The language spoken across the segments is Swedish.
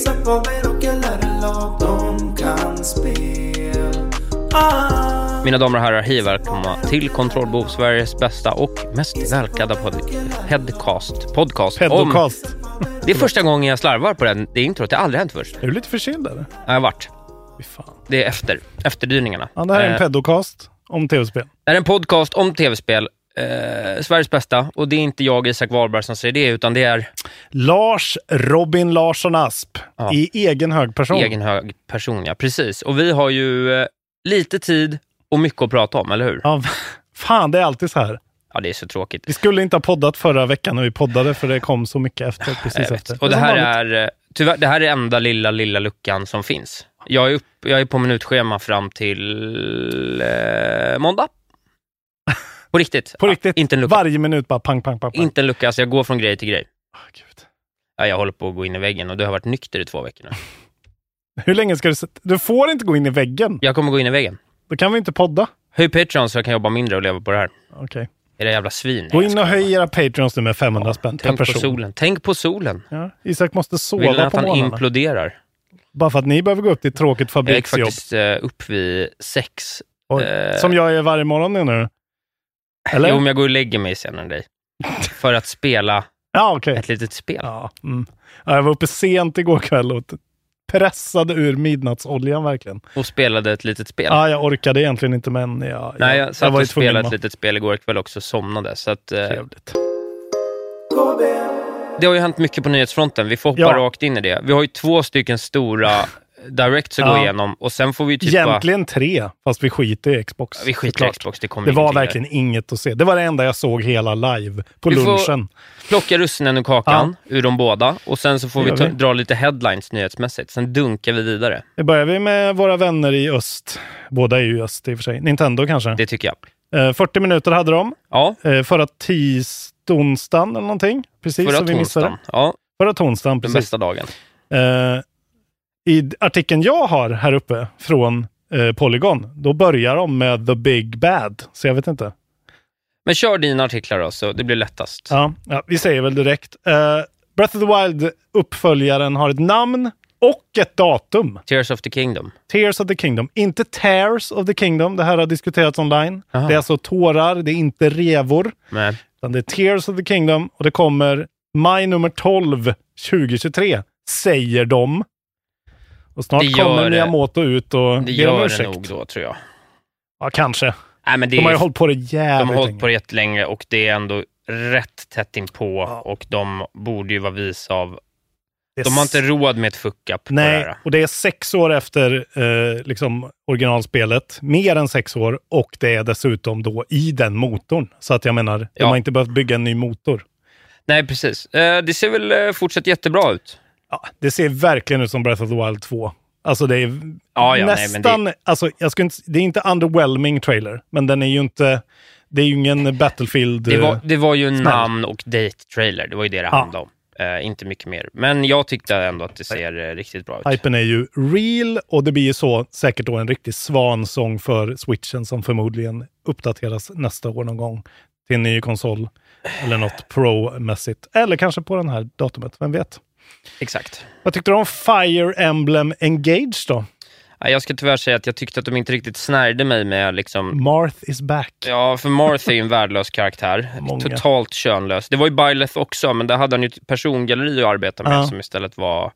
Isak Faber och LRLA De kan spel ah. Mina damer och herrar, hej välkomna till Kontrollbehov, Sveriges bästa och mest välklädda pod podcast. podcast Pedocast. Om, det är första gången jag slarvar på den, det introt. Det har aldrig hänt först. Är du lite förkyld eller? Jag har varit. Fan. Det är efter, efterdyningarna. Ja, det här är en Eh, pedocast om tv-spel. Det är en podcast om tv-spel. Eh, Sveriges bästa. Och det är inte jag, Isak Wahlberg, som säger det, utan det är Lars Robin Larsson Asp Ja. i egen hög person. egen hög person, ja. Precis. Och vi har ju eh, lite tid och mycket att prata om, eller hur? Ja, fan, det är alltid så här. Ja, det är så tråkigt. Vi skulle inte ha poddat förra veckan när vi poddade för det kom så mycket efter. Precis efter. Och det som här vanligt. är, eh, tyvärr, det här är enda lilla, lilla luckan som finns. Jag är, upp, jag är på minutschema fram till eh, måndag. På riktigt. På Ja, riktigt, inte en lucka. varje minut bara pang, pang, pang. pang. Inte en lucka, alltså jag går från grej till grej. Åh, Gud. Ja, jag håller på att gå in i väggen och du har varit nykter i två veckor nu. Hur länge ska du... Du får inte gå in i väggen. Jag kommer gå in i väggen. Då kan vi inte podda. Höj Patreon så jag kan jobba mindre och leva på det här. Okej. Är det jävla svin? Gå in och höj era Patreons nu med 500 spänn bara. Tänk per på person. solen. Tänk på solen. Ja, Isak måste Vill sova att på han morgnarna. imploderar? Bara för att ni behöver gå upp till ett tråkigt Jag gick fabriksjobb. faktiskt eh, upp vid sex. Oj, eh, Som jag är varje morgon nu. Eller? Jo, men jag går och lägger mig senare än dig. För att spela Ja, okej. ett litet spel. Ja, mm. ja, jag var uppe sent igår kväll och pressade ur midnattsoljan verkligen. Och spelade ett litet spel. Ja, jag orkade egentligen inte, men jag, Nej, jag satt var ju och tvungen spelade ett litet spel igår kväll också och somnade. Så att, eh, Trevligt. Det har ju hänt mycket på nyhetsfronten. Vi får hoppa Ja. rakt in i det. Vi har ju två stycken stora directs att Ja. gå igenom och sen får vi typ bara... Egentligen tre, fast vi skiter i Xbox. Vi skiter i såklart. Xbox, det kommer Det var verkligen inget att se. Det var det enda jag såg hela live på Vi får- lunchen. Plocka russinen ur kakan, ur de båda. Och sen så får Det vi, vi. dra lite headlines nyhetsmässigt. Sen dunkar vi vidare. Nu börjar vi med våra vänner i öst. Båda är ju i öst i och för sig. Nintendo kanske. Det tycker jag. Eh, 40 minuter hade de. Ja, Eh, förra tis, onsdagen eller någonting. Precis, förra så vi missade. Ja, Förra torsdagen, den precis. bästa dagen. I artikeln jag har här uppe från eh, Polygon, då börjar de med The Big Bad. Så jag vet inte. Men kör dina artiklar då, så det blir lättast. Ja, ja, vi säger väl direkt. Eh, Breath of the Wild, uppföljaren, har ett namn och ett datum. Tears of the Kingdom. Tears of the Kingdom. Inte Tears of the Kingdom. Det här har diskuterats online. Aha. Det är alltså tårar, det är inte revor. Men, Utan det är Tears of the Kingdom och det kommer maj nummer 12 2023, säger de. Och snart Det gör kommer det. Miyamoto ut och det ber om gör det ursäkt. nog då, tror jag. Ja, kanske. Nej, men det De har ju hållit på det jävligt de har hållit länge. på det jättelänge och det är ändå rätt tätt inpå Ja. och de borde ju vara visa av... Det De har inte råd med ett fuck-up på det Nej, här. och det är sex år efter eh, liksom originalspelet. Mer än sex år och det är dessutom då i den motorn. Så att jag menar, de Ja. har inte behövt bygga en ny motor. Nej, precis. Eh, det ser väl eh, fortsatt jättebra ut. Ja, det ser verkligen ut som Breath of the Wild 2. Alltså det är Ja, ja, nej, men nästan, alltså jag ska inte, det är inte underwhelming trailer, men den är ju inte, det är ju ingen Battlefield. Det var, eh, det var ju en snäll. namn och date-trailer. Det var ju det det Ja. handlade om. Eh, inte mycket mer. Men jag tyckte ändå att det ser eh, riktigt bra ut. Hypen är ju real och det blir ju så säkert då en riktig svansång för switchen som förmodligen uppdateras nästa år någon gång till en ny konsol eller något Pro-mässigt. Eller kanske på den här datumet, vem vet? Exakt. Vad tyckte du om Fire Emblem Engage då? Ja, Jag ska tyvärr säga att jag tyckte att de inte riktigt snärjde mig med liksom... Marth is back. Ja, för Marth är ju en värdelös karaktär. Många. Totalt könlös. Det var ju Byleth också, men där hade han ju persongalleri att arbeta med Ja. som istället var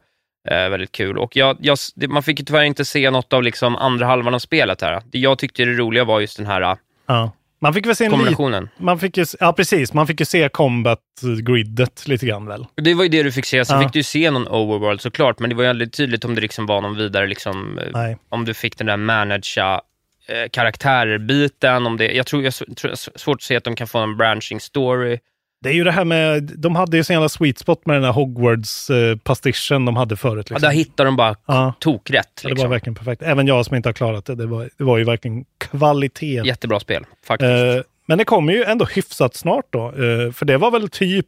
eh, väldigt kul. Och jag, jag, man fick ju tyvärr inte se något av liksom andra halvan av spelet här. Det jag tyckte det roliga var just den här eh, Ja. Man fick väl se en kombinationen. Man fick ju, ja, precis. Man fick ju se combat-gridet lite grann väl? Det var ju det du fick se. Så Ja. fick du ju se någon overworld såklart, men det var ju aldrig tydligt om det liksom var någon vidare, liksom, eh, Nej. om du fick den där managea eh, karaktärer-biten. Om det, jag tror jag tror svårt att se att de kan få en branching story. Det är ju det här med, de hade ju sin jävla sweet spot med den här Hogwarts-pastischen de hade förut. Ja, Liksom. där hittar de bara Ja. tokrätt. Ja, Det var Liksom. verkligen perfekt. Även jag som inte har klarat det, det var, det var ju verkligen kvalitet. Jättebra spel, faktiskt. Eh, men det kommer ju ändå hyfsat snart då. Eh, för det var väl typ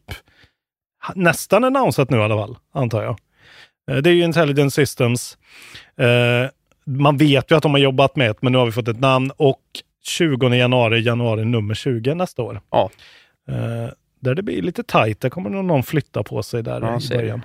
nästan annonsat nu i alla fall, antar jag. Eh, det är ju Intelligent Systems. Eh, man vet ju att de har jobbat med det, men nu har vi fått ett namn. Och 20 januari, januari nummer 20 nästa år. Ja. Där det blir lite tajt, där kommer nog någon flytta på sig där Ja, i det. början.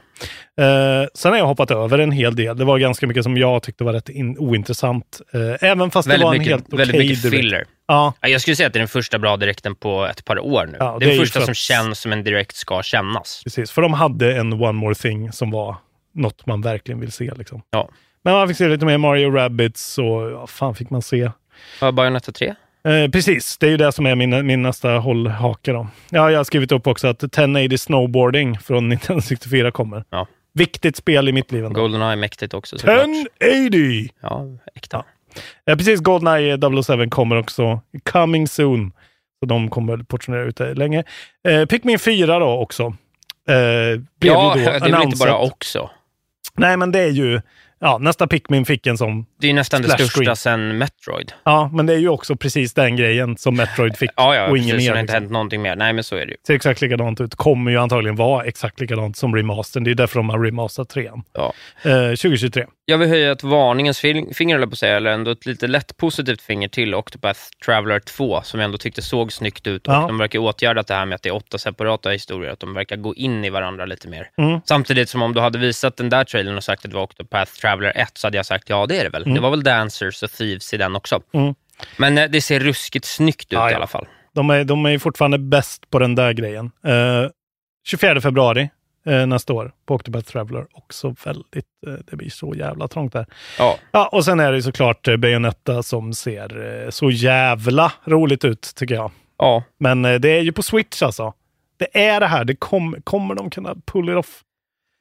Eh, sen har jag hoppat över en hel del. Det var ganska mycket som jag tyckte var rätt in, ointressant. Eh, även fast det väldigt var en mycket, helt väldigt okej mycket direkt. filler. Ja, Ja, jag skulle säga att det är den första bra direkten på ett par år nu. Ja, det det är den första för som känns som en direkt ska kännas. Precis, för de hade en One More Thing som var något man verkligen vill se. Liksom. Ja. Men man fick se lite mer Mario Rabbids och ja, fan fick man se. Var Bayonetta 3? Eh, precis, det är ju det som är min, min nästa hållhake. Då. Ja, jag har skrivit upp också att 1080 Snowboarding från Nintendo 64 kommer. Ja. Viktigt spel i mitt liv ändå. Goldeneye mäktigt också såklart. 1080! Ja, äkta. Ja, precis, Goldeneye 007 kommer också. Coming soon. Så de kommer portionera ut det länge. Eh, Pikmin 4 då också. Eh, blev Ja, ju då det är väl inte bara också. Nej, men det är ju... Ja, nästa Pikmin fick en sån. Det är nästan det största sen Metroid. Ja, men det är ju också precis den grejen som Metroid fick. Ja, ja, och ingen precis. mer. Det har inte Liksom. hänt någonting mer. Nej, men så är det ju. Ser exakt likadant ut. Kommer ju antagligen vara exakt likadant som remastern. Det är därför de har remasterat trean. Ja. Eh, 2023. Jag vill höja ett varningens fing- finger, eller på att säga, eller ändå ett lite lätt positivt finger till Octopath Traveler 2, som jag ändå tyckte såg snyggt ut. Och Ja. de verkar åtgärdat det här med att det är åtta separata historier, att de verkar gå in i varandra lite mer. Mm. Samtidigt som om du hade visat den där trailern och sagt att det var Octopath Traveler 1, så hade jag sagt ja, det är det väl. Mm. Det var väl Dancers och Thieves i den också. Mm. Men eh, det ser ruskigt snyggt ut Ja, i alla fall. De är, de är fortfarande bäst på den där grejen. Eh, 24 februari eh, nästa år på Octopath Traveler. Också väldigt, eh, det blir så jävla trångt där. Ja. Ja, och sen är det såklart eh, Bayonetta som ser eh, så jävla roligt ut tycker jag. Ja, Men det är ju på Switch alltså. Det är det här, det kom, kommer de kunna pull it off?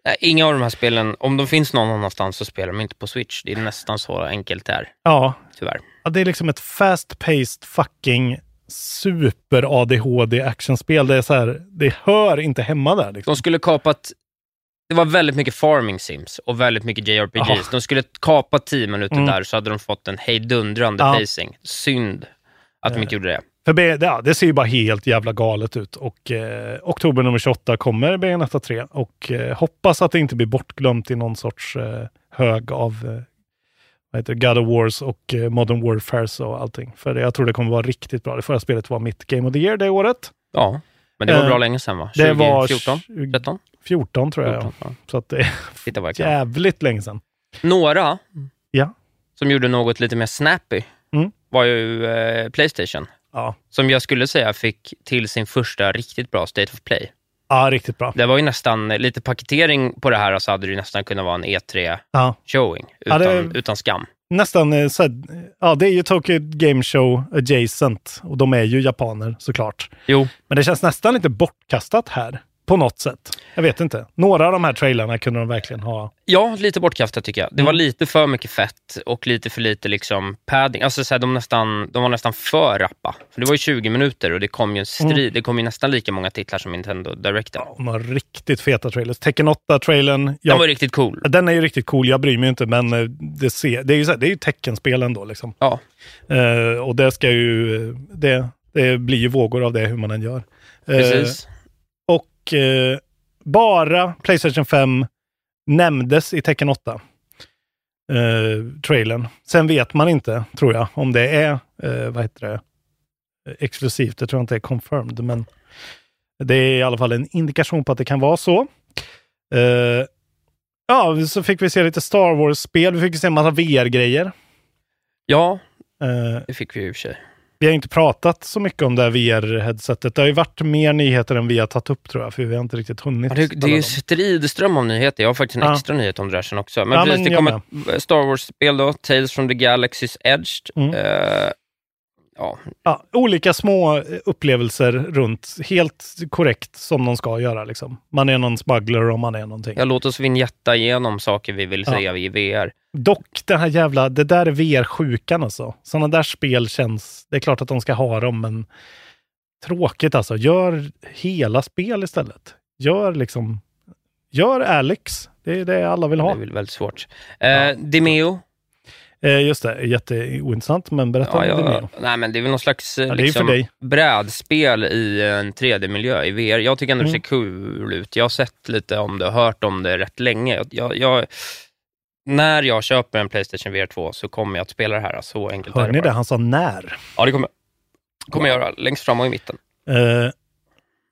Eh, Inga av de här spelen, om de finns någon annanstans så spelar de inte på Switch. Det är nästan så enkelt det är, Ja, tyvärr. Ja, det är liksom ett fast-paced fucking super ADHD actionspel. Det är så här, det hör inte hemma där. Liksom. De skulle kapat... Det var väldigt mycket farming sims och väldigt mycket JRPGs. Aha. De skulle kapa 10 minuter Mm. där så hade de fått en hejdundrande Ja. pacing. Synd att de inte gjorde det. För ja, det ser ju bara helt jävla galet ut. Och eh, oktober nummer 28 kommer Bayonetta 3 och eh, hoppas att det inte blir bortglömt i någon sorts eh, hög av eh, vad heter God of Wars och eh, Modern Warfares och allting. För jag tror det kommer vara riktigt bra. Det förra spelet var mitt Game of the Year det året. Ja, men det var Eh, bra länge sedan va? Det var 2014? 20 13? 14 tror jag. 14, ja. Så att det är Titta vad jävligt länge sedan. Några Ja. som gjorde något lite mer snappy Mm. var ju eh, Playstation. Ja. Som jag skulle säga fick till sin första riktigt bra State of Play. ja, riktigt bra. Det var ju nästan, lite paketering på det här, så hade det ju nästan kunnat vara en E3-showing. Ja. Utan, Ja, det- utan skam. Nästan, eh, så här, ja det är ju Tokyo Game Show adjacent och de är ju japaner såklart. Jo, Men det känns nästan lite bortkastat här på något sätt. Jag vet inte. Några av de här trailarna kunde de verkligen ha. Ja, lite bortkastat tycker jag. Det Mm. var lite för mycket fett och lite för lite liksom padding. Alltså så här, de, nästan, de var nästan för rappa. För det var ju 20 minuter och det kom ju en strid. Mm. Det kom ju nästan lika många titlar som Nintendo Directen. De har riktigt feta trailers. Tekken 8-trailern. Den var riktigt cool. Den är ju riktigt cool, jag bryr mig inte, men eh, det, ser, det är ju, så här, det är ju teckenspel ändå. Liksom. Ja, Eh, och det ska ju, det, det blir ju vågor av det hur man än gör. Eh, precis. Och eh, bara Playstation 5 nämndes i Tekken 8. Eh, trailern. Sen vet man inte, tror jag, om det är, eh, vad heter det, exklusivt. Det tror jag inte är confirmed, men det är i alla fall en indikation på att det kan vara så. Eh, ja, så fick vi se lite Star Wars-spel. Vi fick se en massa VR-grejer. Ja, Eh, det fick vi i och för sig. Vi har inte pratat så mycket om det här VR-headsetet. Det har ju varit mer nyheter än vi har tagit upp tror jag, för vi har inte riktigt hunnit. Ja, det, det är ju stridström av nyheter. Jag har faktiskt en Ja. extra nyhet om det där sen också. Men Ja, precis, men det kommer ett Star Wars-spel då, Tales from the Galaxy's Edge. Mm. Eh, ja, Ja, olika små upplevelser runt, helt korrekt som de ska göra. Liksom. Man är någon smuggler och man är någonting. ja, låt oss vinjetta igenom saker vi vill Ja. se i VR. Dock, den här jävla, det där är VR-sjukan alltså. Sådana där spel känns, det är klart att de ska ha dem, men tråkigt alltså. Gör hela spel istället. Gör liksom, gör Alex. Det är det alla vill Det ha. är väl väldigt svårt. Eh, Demeo. Eh, just det, jätteointressant, men berätta Ja, om det ja, mer. nej, men det är väl någon slags Ja, det är liksom, brädspel i en 3D-miljö i VR. Jag tycker ändå det ser Mm. kul ut. Jag har sett lite om det och hört om det rätt länge. Jag, jag, när jag köper en Playstation VR 2 så kommer jag att spela det här. Så enkelt är Hörde det ni bara. det? Han sa när. Ja, det kommer, kommer jag göra. Längst fram och i mitten. Eh,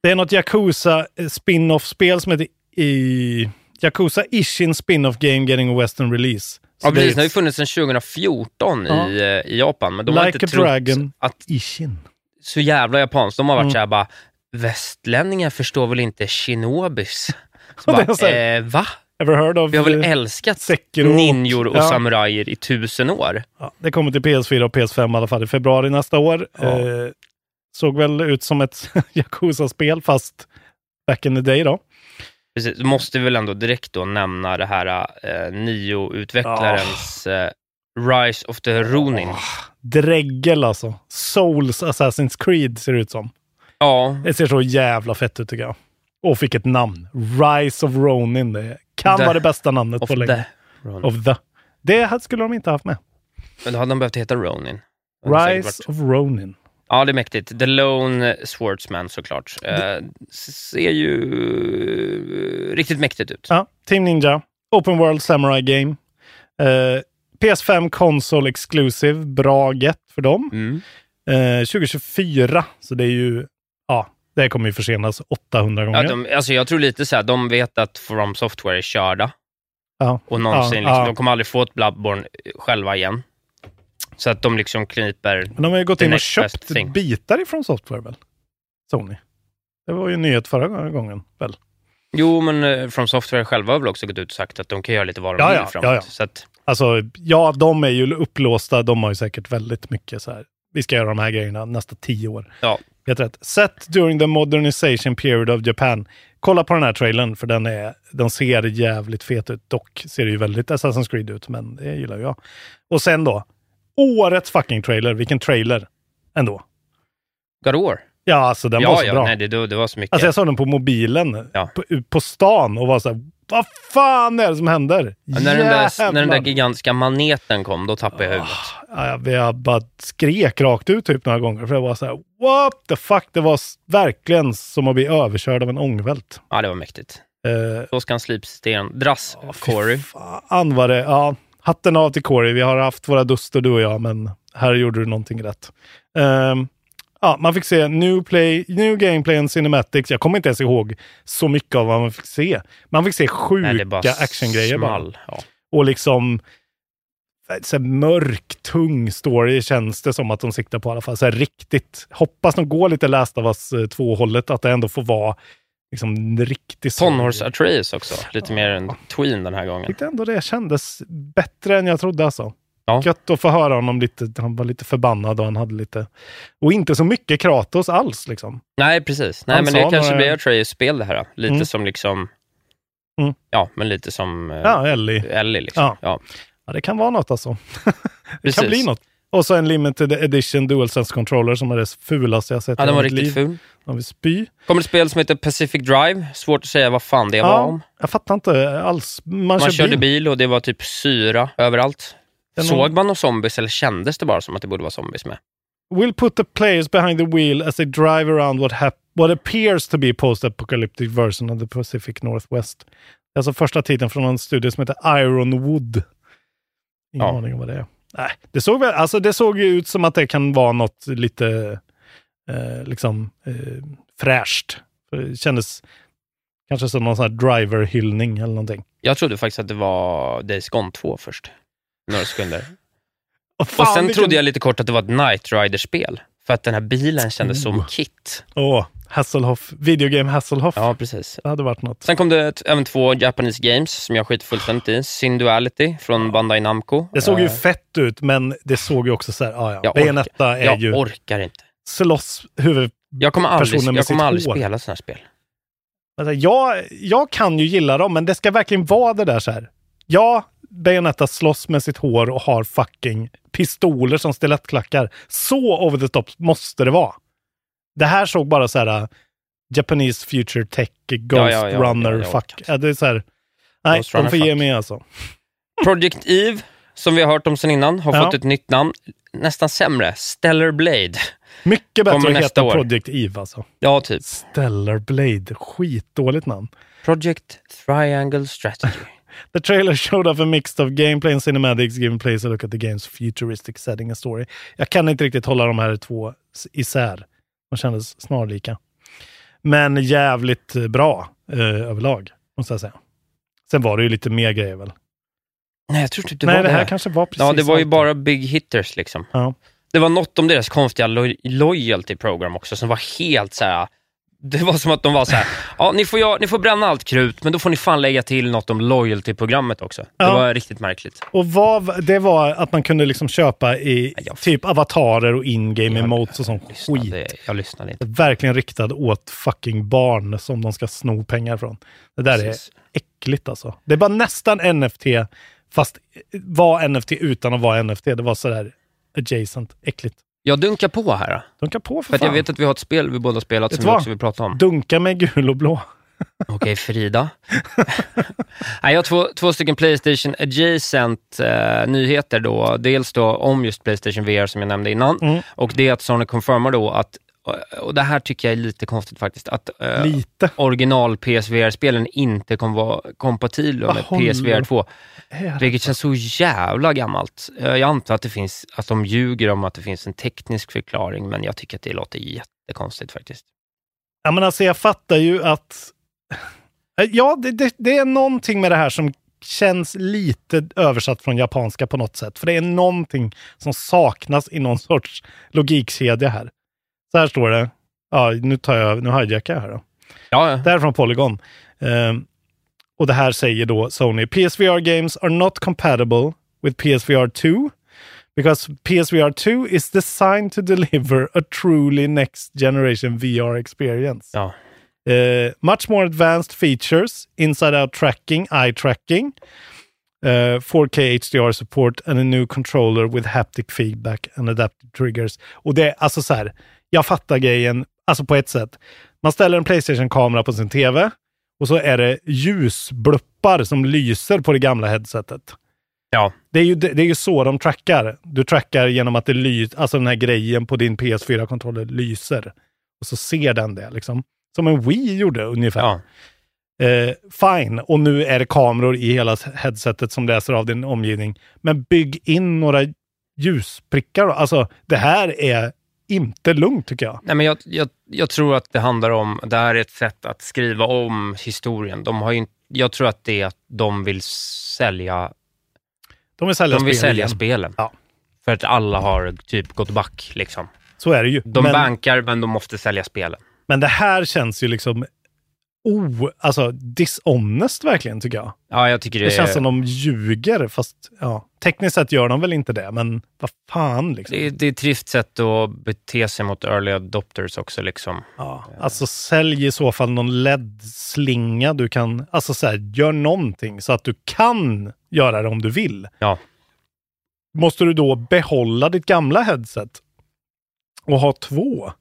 det är något Yakuza eh, spin-off-spel som heter i Yakuza Ishin spin-off game getting a western release. Så Ja, det är precis. Den har ju funnits sedan 2014 Ja. i, eh, i Japan, men de har Like inte a trott Dragon. att Ishin. så jävla japanskt. De har varit Mm. så här bara, västlänningar förstår väl inte shinobis? Så det är bara, eh, va? Ever heard of Vi har väl eh, älskat Sekiro ninjor och ja. samurajer i tusen år? Ja, det kommer till PS4 och PS5 i alla fall i februari nästa år. Ja. Eh, såg väl ut som ett Yakuza-spel fast back in the day då. Precis. Måste väl ändå direkt då nämna det här eh, Nio-utvecklarens eh, Rise of the Ronin. Dregel alltså. Souls Assassin's Creed ser det ut som. Ja, Det ser så jävla fett ut tycker jag. Och fick ett namn. Rise of Ronin. Det kan The- vara det bästa namnet of på länge. the Ronin. Of the. Det skulle de inte haft med. Men då hade de behövt heta Ronin. Det Rise of Ronin. Ja, det är mäktigt. The Lone Swordsman såklart. Eh, ser ju eh, riktigt mäktigt ut. Ja, Team Ninja. Open World Samurai Game. Eh, PS5 Console Exclusive. Bra get för dem. Mm. Eh, 2024. Så det är ju, det kommer ju försenas 800 gånger. Ja, de, alltså jag tror lite så här, de vet att From Software är körda. Ja. Och någonsin, Ja, liksom, de kommer aldrig få ett Bloodborne själva igen. Så att de liksom kniper... Men de har ju gått in och köpt bitar ifrån Software väl? Sony. Det var ju en nyhet förra gången väl? Jo, men eh, From Software själva har väl också gått ut och sagt att de kan göra lite vad de Ja, vill ja, framåt. ja, ja. Så att, Alltså, ja, de är ju upplåsta. De har ju säkert väldigt mycket så här. Vi ska göra de här grejerna nästa tio år. ja. Helt rätt. Set during the modernization period of Japan. Kolla på den här trailern, för den, är, den ser jävligt fet ut. Dock ser det ju väldigt Assassin's Creed ut, men det gillar jag. Och sen då, årets fucking trailer. Vilken trailer ändå. God of War. Ja, alltså den var Ja, så ja, bra. nej, det, det, det var så mycket. Alltså jag såg den på mobilen Ja. på, på stan och var så här, vad fan är det som händer? Ja, när, den där, när den där gigantiska maneten kom, då tappade jag huvudet. Ja, jag, bara skrek rakt ut typ några gånger. För jag var så här, what the fuck? Det var verkligen som att bli överkörd av en ångvält. Ja, det var mäktigt. Eh, Då ska han slipsten. Dras, fy Corey. Fan var det. Ja, hatten av till Corey. Vi har haft våra duster du och jag, men här gjorde du någonting rätt. Ehm, ja, man fick se new, play, new gameplay and cinematics. Jag kommer inte ens ihåg så mycket av vad man fick se. Man fick se sjuka actiongrejer bara. Ja. Och liksom så här, mörk, tung story känns det som att de siktar på i alla fall. Så riktigt. Hoppas de går lite Last of Us 2-hållet, att det ändå får vara liksom en story. Tonårs Atreus också. Lite mer än Tween den här Jag gången. tyckte ändå det kändes bättre än jag trodde alltså. Ja. Gött att få höra honom lite, han var lite förbannad och han hade lite, och inte så mycket Kratos alls liksom. Nej, precis. Nej, Han men det kanske några- blir Atreus-spel det här. Lite Mm. som liksom... Mm. Ja, men lite som eh, Ja, Ellie. Ellie. Liksom. Ja. Ja. Ja, det kan vara något alltså. det Precis. kan bli något. Och så en limited edition DualSense controller som är det fulaste jag sett ja, i den var riktigt liv. ful. De vill spy. kommer ett spel som heter Pacific Drive. Svårt att säga vad fan det var Ja, om. jag fattar inte alls. Man, Man kör körde bil. bil. och det var typ syra överallt. Den Såg man några zombies eller kändes det bara som att det borde vara zombies med? Will put the players behind the wheel as they drive around what, what appears to be post-apocalyptic version of the Pacific Northwest. Det är alltså första titeln från en studio som heter Ironwood. Ingen Ja. aning om vad det är. Nej, det såg, väl, alltså det såg ju ut som att det kan vara något lite eh, liksom eh, fräscht. Det kändes kanske som någon sån här driver-hyllning eller någonting. Jag trodde faktiskt att det var Days Gone 2 först. Några sekunder. Och, fan, Och sen vilken- trodde jag lite kort att det var ett Night Rider-spel. För att den här bilen kändes som Oh. Kit. Åh, Hasselhoff. Videogame Hasselhoff. Ja, precis. Det hade varit något. Sen kom det ett, även två Japanese Games som jag skiter fullständigt i. Synduality från Bandai Namco. Det såg ju Eh, fett ut, men det såg ju också så här, ah, ja, Jag Bayonetta är Jag ju orkar inte. slåss huvud... Jag kommer aldrig, med jag kommer aldrig hår. spela sådana spel. Alltså, jag, jag kan ju gilla dem, men det ska verkligen vara det där så här. Ja, Bayonetta slåss med sitt hår och har fucking pistoler som stilettklackar. Så over the top måste det vara. Det här såg bara så här uh, Japanese Future Tech, Ghost Ja, ja, Runner, fuck. det är så här, nej, Ghost de får ge mig alltså. Project Eve, som vi har hört om sen innan, har fått ett nytt namn. Nästan sämre. Stellar Blade. Mycket bättre Kommer att heta år. Project Eve alltså. Ja, typ. Stellar Blade, skitdåligt namn. Project Triangle Strategy. The trailer showed off a mix of gameplay and cinematics giving players a look at the game's futuristic setting and story. Jag kan inte riktigt hålla de här två isär. De kändes snarlika. Men jävligt eh, bra eh, överlag, måste jag säga. Sen var det ju lite mer grejer väl? Nej, jag tror typ det Nej, var det här kanske var precis ja, det var ju allt. bara big hitters liksom. Ja. Det var något om deras konstiga lo- loyalty program också som var helt så här. Det var som att de var så här, ja ni får, ja, ni får bränna allt krut, men då får ni fan lägga till något om loyalty-programmet också. Det Ja. var riktigt märkligt. Och vad, det var att man kunde liksom köpa i typ avatarer och in-game emotes och sån skit. Lyssnade, jag lyssnade inte. Verkligen riktad åt fucking barn som de ska sno pengar från. Det där Precis. är äckligt alltså. Det är bara nästan NFT, fast var NFT utan att vara NFT. Det var sådär adjacent, äckligt. Jag dunkar på här. då. Dunka på för För att jag fan. vet att vi har ett spel vi båda spelat Vet som vi också vill prata om. Dunka med gul och blå. Okej, Frida. Nej, jag har två, två stycken Playstation adjacent eh, nyheter då. Dels då om just Playstation VR som jag nämnde innan. Mm. Och det är att Sony confirmar då att, och det här tycker jag är lite konstigt faktiskt, att eh, Lite. original PSVR-spelen inte kommer vara kompatibla Vad med PSVR 2. Är det? Vilket känns så jävla gammalt. Eh, Jag antar att det finns, att de ljuger om att det finns en teknisk förklaring, men jag tycker att det låter jättekonstigt faktiskt. Ja, men alltså jag fattar ju att... Ja, det, det, det är någonting med det här som känns lite översatt från japanska på något sätt. För det är någonting som saknas i någon sorts logikkedja här. Så här står det. Ja, nu tar jag, nu hijackar jag här då. Ja, Det här är från Polygon. Ehm, och det här säger då Sony. PSVR games are not compatible with PSVR 2 because PSVR 2 is designed to deliver a truly next generation VR experience. ja. Uh, much more advanced features, inside out tracking, eye tracking, uh, 4K HDR support and a new controller with haptic feedback and adaptive triggers. Och det är alltså så här, jag fattar grejen, alltså på ett sätt. Man ställer en Playstation-kamera på sin TV och så är det ljusbluppar som lyser på det gamla headsetet. Ja. Det är, ju, det är ju så de trackar. Du trackar genom att det lyser, alltså den här grejen på din PS4-kontroller lyser. Och så ser den det liksom. Som en Wii gjorde ungefär. ja. Eh, fine, och nu är det kameror i hela headsetet som läser av din omgivning. Men bygg in några ljusprickar. då. Alltså, det här är inte lugnt tycker jag. Nej, men jag, jag, jag tror att det handlar om, det här är ett sätt att skriva om historien. De har ju, jag tror att det är att de vill sälja, De vill sälja de vill spel sälja spelen. Ja. För att alla har typ gått back. Liksom. Så är det ju. De men, bankar, men de måste sälja spelen. men det här känns ju liksom oh, alltså dishonest verkligen tycker jag. Ja, jag tycker det, Det känns som de ljuger, fast ja, tekniskt sett gör de väl inte det, men vad fan liksom. det, är, det är ett trist sätt att bete sig mot early adopters också. Liksom. Ja, alltså sälj i så fall någon LED-slinga du kan, alltså så här, gör någonting så att du kan göra det om du vill. Ja. Måste du då behålla ditt gamla headset och ha två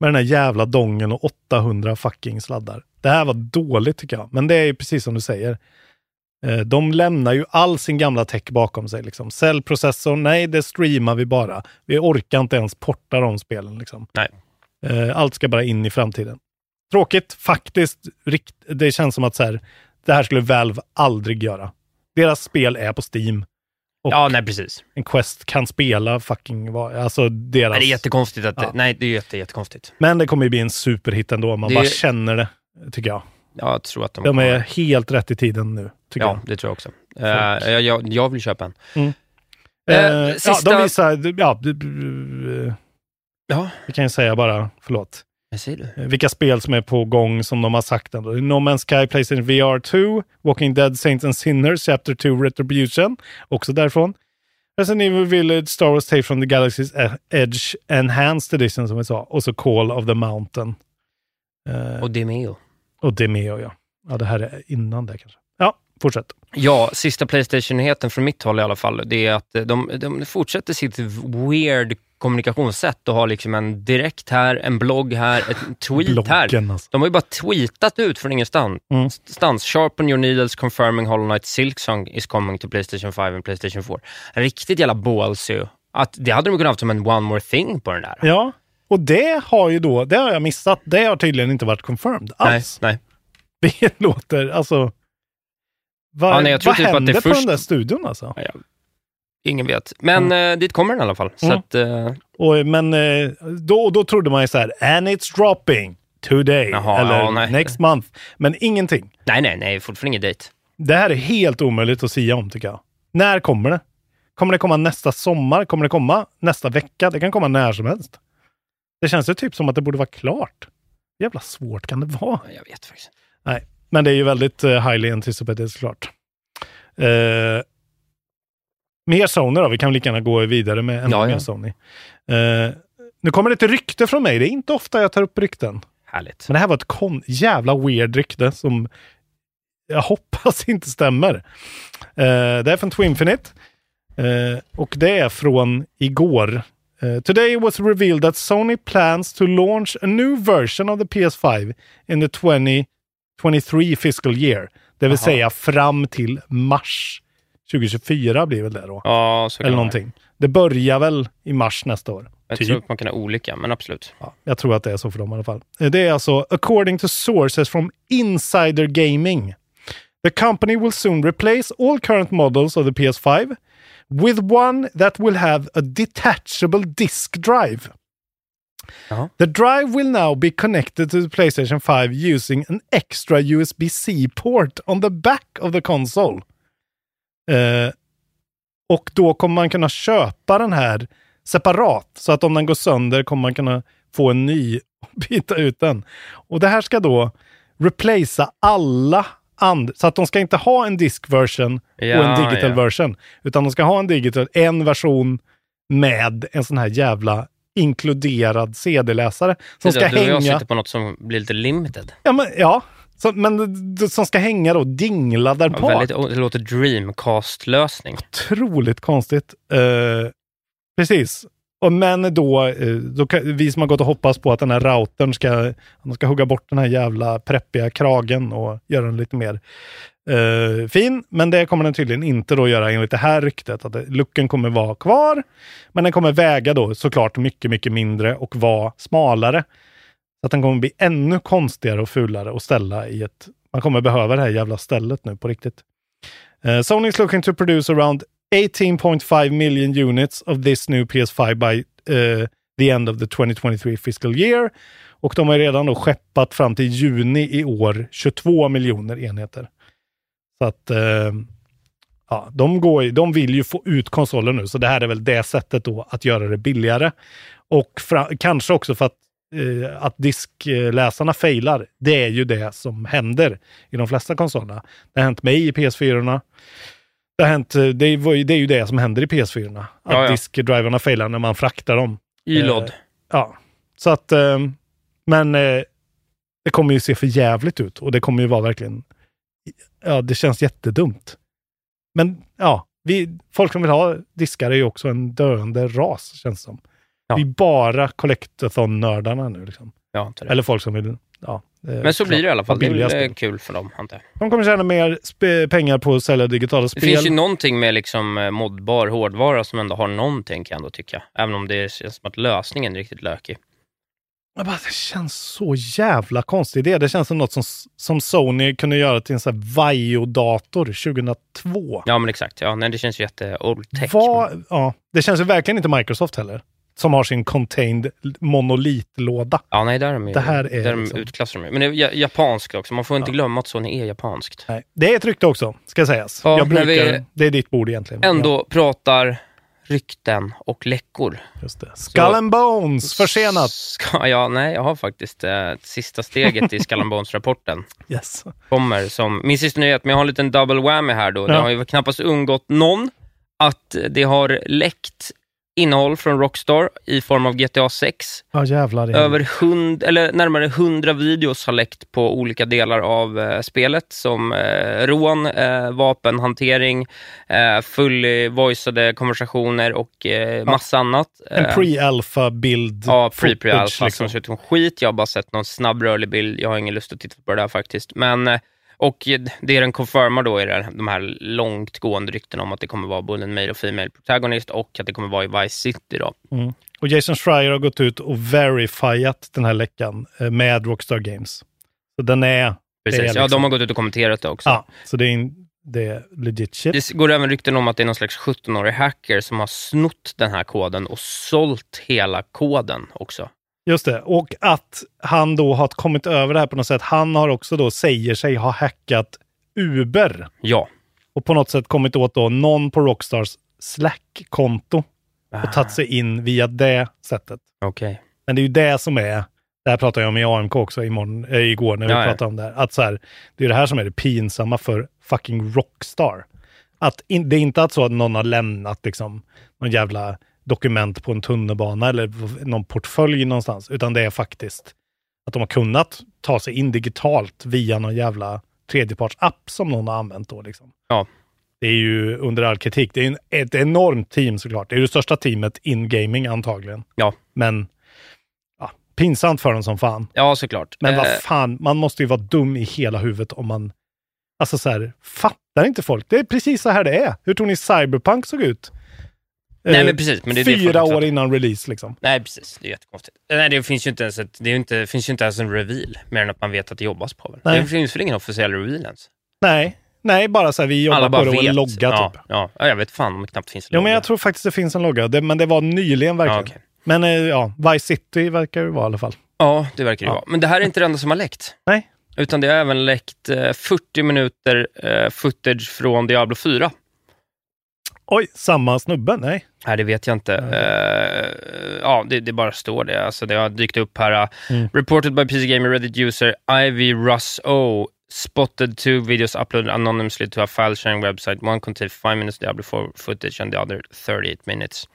med den här jävla dongen och 800 fucking sladdar. Det här var dåligt tycker jag, men det är ju precis som du säger. Eh, De lämnar ju all sin gamla tech bakom sig. Liksom. Cellprocessorn, nej det streamar vi bara. Vi orkar inte ens porta de spelen. Liksom. Nej. Eh, Allt ska bara in i framtiden. Tråkigt, faktiskt. Det känns som att så här, det här skulle Valve aldrig göra. Deras spel är på Steam. Ja, nej precis. en Quest kan spela fucking, vad- alltså deras... Nej, det är jättekonstigt att... Ja. Nej, det är jätte, jättekonstigt. Men det kommer ju bli en superhit ändå, man Det- bara känner det, tycker jag. Jag tror att de, De kommer- är helt rätt i tiden nu, tycker Ja, det tror jag också. Eh, jag, jag, jag vill köpa en. jag. Eh, Eh, Ja, sista- de visar, ja, Ja, vi kan ju säga bara, förlåt, eh, vilka spel som är på gång som de har sagt ändå. No Man's Sky, Playstation VR 2, Walking Dead, Saints and Sinners, Chapter 2, Retribution, också därifrån. Resident Evil Village, Star Wars Tape from the Galaxy's E- Edge, Enhanced Edition som vi sa, och så Call of the Mountain. Eh, Och Demeo. Och Demeo, ja. Ja, det här är innan det kanske. Ja, fortsätt. Ja, sista Playstation-nyheten från mitt håll i alla fall, det är att de, de fortsätter sitt weird kommunikationssätt och har liksom en direkt här, en blogg här, ett tweet här. Bloggen alltså. De har ju bara tweetat ut från ingenstans. Mm. Stans, Sharpen your needles confirming Hollow Knight Silksong is coming to Playstation 5 and Playstation 4. Riktigt jävla ballsy. Att det hade de kunnat ha som en one more thing på den där. Ja, och det har ju då, det har jag missat. Det har tydligen inte varit confirmed nej, alls. nej. Det låter, alltså... Vad, Ja, nej, jag tror vad typ att det på först- den där studion alltså? Ingen vet. Men eh, dit kommer den i alla fall. Mm. att, eh, Och, men eh, då, då trodde man ju så här, and it's dropping today, Jaha, eller ja, nej. next month. Men ingenting. nej, nej, nej, fortfarande ingen dejt. Det här är helt omöjligt att säga om tycker jag. När kommer det? Kommer det komma nästa sommar? Kommer det komma nästa vecka? Det kan komma när som helst. Det känns ju typ som att det borde vara klart. Jävla svårt kan det vara. Jag vet faktiskt. Nej, men det är ju väldigt uh, highly anticipated såklart. Uh, mer Sony då, vi kan lika gärna gå vidare med ännu Ja, ja. Sony. Eh, nu kommer det ett rykte från mig, det är inte ofta jag tar upp rykten. Härligt. Men det här var ett kon- jävla weird rykte som jag hoppas inte stämmer. Eh, det är från Twinfinite eh, och det är från igår. Eh, today was revealed that Sony plans to launch a new version of the PS5 in the 2023 fiscal year. Det vill Jaha. säga fram till mars 2024 blir väl det då. Ja, så kan Eller någonting. Det börjar väl i mars nästa år. Jag Typ. tror att man kan ha olika, men absolut. Ja, jag tror att det är så för dem i alla fall. Eh, Det är alltså according to sources from Insider Gaming. The company will soon replace all current models of the PS5 with one that will have a detachable disk drive. Jaha. The drive will now be connected to the PlayStation 5 using an extra USB-C port on the back of the console. Eh, och då kommer man kunna köpa den här separat. Så att om den går sönder kommer man kunna få en ny och byta ut den. Och det här ska då replacea alla andra. Så att de ska inte ha en disk version och en Ja, digital ja. version. Utan de ska ha en digital, en version med en sån här jävla inkluderad CD-läsare. Som ska att du och jag hänga... sitter på något som blir lite limited. Ja, men, ja. Så, men som ska hänga då dinglad där Ja, väldigt, det låter Dreamcast-lösning. Otroligt konstigt. Eh, precis. Och men då, eh, då kan, vi som har gått och hoppats på att den här routern ska, de ska hugga bort den här jävla preppiga kragen och göra den lite mer eh, fin. Men det kommer den tydligen inte då göra enligt det här ryktet. Att lucken kommer vara kvar. Men den kommer väga då såklart mycket, mycket mindre och vara smalare. Så att den kommer bli ännu konstigare och fulare att ställa i ett... Man kommer behöva det här jävla stället nu på riktigt. Uh, Sony is looking to produce around 18.5 million units of this new PS5 by uh, the end of the 2023 fiscal year. Och de har redan då skeppat fram till juni i år 22 miljoner enheter. Så att uh, ja, de, går, de vill ju få ut konsolen nu, så det här är väl det sättet då att göra det billigare. Och kanske också för att, eh, att diskläsarna failar. Det är ju det som händer i de flesta konsolerna. Det har hänt mig i PS4. Det, har hänt, eh, det, ju, det är ju det som händer i PS4. Att Ja, ja. diskdriverna failar när man fraktar dem. Y-lod. Eh, ja, så att, eh, men eh, det kommer ju se för jävligt ut och det kommer ju vara verkligen, ja det känns jättedumt. Men ja, vi, folk som vill ha diskar är ju också en döende ras känns det som. Ja. Vi är bara collectathon-nördarna nu liksom. Ja, det. Eller folk som vill, ja. Men så blir det i alla fall. Det är väl kul för dem, antar jag. De kommer tjäna mer pengar på att sälja digitala Det spel. finns ju någonting med liksom eh, modbar hårdvara som ändå har någonting, kan jag ändå tycka. Även om det känns som att lösningen är riktigt lökig. Jag bara, det känns så jävla konstig idé. Det känns som något som, som Sony kunde göra till en sån här Vaio-dator 2002. Ja, men exakt. Ja, nej, det känns ju jätte old tech. Vad- ja, det känns ju verkligen inte Microsoft heller. Som har sin contained monolitlåda. Ja, nej, där är de ju, Det här är där de liksom- utklassar de. Men det är ja- japanskt också. Man får inte glömma att Sony är japanskt. Nej, det är ett rykte också, ska sägas. Ja, jag brukar, vi Det är ditt bord egentligen. Ändå pratar rykten och läckor. Ja, just det. Skull and Bones, försenat. Ska, ja, nej, jag har faktiskt eh, sista steget i Skull and Bones-rapporten. Yes. Kommer som min sista nyhet, men jag har en liten double whammy här då. Det Ja. har ju knappast undgått någon att det har läckt innehåll från Rockstar i form av GTA 6. Ja, jävlar. Över hund, eller närmare 100 videos har läckt på olika delar av eh, spelet som eh, rån, eh, vapenhantering, eh, fully voiceade konversationer och eh, massa annat. En Eh, pre-alpha bild. Ja, pre-pre-alpha liksom. som ser ut som skit. Jag har bara sett någon snabb rörlig bild. Jag har ingen lust att titta på det där faktiskt. Men, eh, och det den confirmar då är det, de här långtgående ryktena om att det kommer vara både en male och female protagonist och att det kommer vara i Vice City då. Mm. Och Jason Schreier har gått ut och verifierat den här läckan eh, med Rockstar Games. Så den är... Precis. är Ja, liksom- de har gått ut och kommenterat det också. Ja, så det är, in, det är legit shit. Det går även rykten om att det är någon slags 17-årig hacker som har snott den här koden och sålt hela koden också. Just det. Och att han då har kommit över det här på något sätt. Han har också då, säger sig ha hackat Uber. Ja. Och på något sätt kommit åt då någon på Rockstars Slack-konto. Och tagit sig in via det sättet. Okej. Men det är ju det som är, det här pratade jag om i AMK också imorgon, äh, igår när vi Ja, ja. pratade om det här. Att så här, det är det här som är det pinsamma för fucking Rockstar. Att in, det är inte att så att någon har lämnat liksom någon jävla dokument på en tunnelbana eller någon portfölj någonstans, utan det är faktiskt att de har kunnat ta sig in digitalt via någon jävla tredjepartsapp som någon har använt då. Liksom. Ja. Det är ju under all kritik. Det är ett enormt team såklart. Det är det största teamet in gaming antagligen. Ja. Men ja, pinsamt för dem som fan. Ja, såklart. Men vad Eh, fan, man måste ju vara dum i hela huvudet om man... Alltså så här, fattar inte folk? Det är precis så här det är. Hur tror ni Cyberpunk såg ut? Nej, Eh, men precis. Men det är det fyra folk år innan release liksom. Nej, precis. Det är jättekonstigt. Nej, det finns ju inte ens, ett, det är inte, finns ju inte ens en reveal, mer än att man vet att det jobbas på. Nej. Det finns väl ingen officiell reveal ens? Nej, nej bara så här, vi jobbar på det och en logga ja, typ. Ja, ja, jag vet fan om det knappt finns en Jo, men logga. jag tror faktiskt det finns en logga. Det, men det var nyligen verkligen. Ja, okej. Men eh, ja, Vice City verkar det vara i alla fall. Ja, det verkar det Ja. vara. Men det här är inte det enda som har läckt. Nej. Utan det har även läckt eh, 40 minuter eh, footage från Diablo 4. Oj, samma snubbe? Nej. Nej, det vet jag inte. Eh, ja, det, det bara står det. Alltså, det har dykt upp här. uh, Mm. Reported by PC Gamer Reddit user Ivy Russ O spotted two videos uploaded anonymously to a file sharing website. One contained 5 minutes Diablo 4 footage and the other 38 minutes.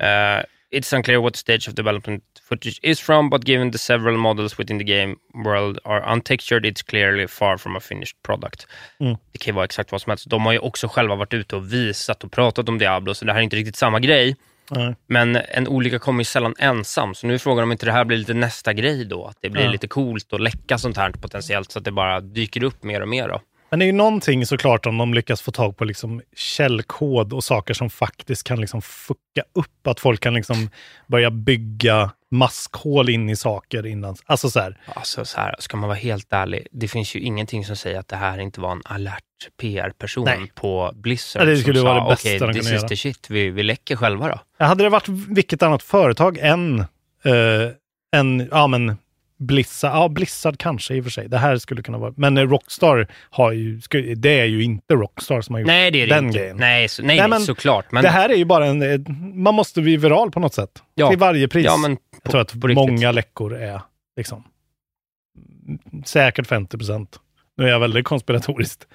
Uh, it's unclear what stage of development footage is from, but given the several models within the game world are untextured, it's clearly far from a finished product. Mm. Det kan ju vara exakt vad som helst. De har ju också själva varit ute och visat och pratat om Diablo, så det här är inte riktigt samma grej. Nej. Men en olycka kommer ju sällan ensam, så nu är frågan om inte det här blir lite nästa grej då. Att det blir Ja. lite coolt att läcka sånt här potentiellt, så att det bara dyker upp mer och mer. Då. Men det är ju någonting såklart om de lyckas få tag på liksom källkod och saker som faktiskt kan liksom fucka upp. Att folk kan liksom börja bygga maskhål in i saker innan. Alltså så här. Alltså så här, ska man vara helt ärlig, det finns ju ingenting som säger att det här inte var en alert PR-person på Blizzard Ja, det som skulle sa, vara det bästa okej, de kunde göra." shit, vi, vi läcker själva då. Ja, Hade det varit vilket annat företag än, eh, än ja men Blizzard, ja Blizzard kanske i och för sig. Det här skulle kunna vara, men eh, Rockstar har ju, det är ju inte Rockstar som har gjort Nej, det är det den inte. grejen. Nej, så, nej, Nej, men såklart. Men, Det här är ju bara en, eh, man måste bli viral på något sätt. Ja. Till varje pris. ja, men Jag på, tror att riktigt. många läckor är liksom säkert 50 procent. Nu är jag väldigt konspiratoriskt.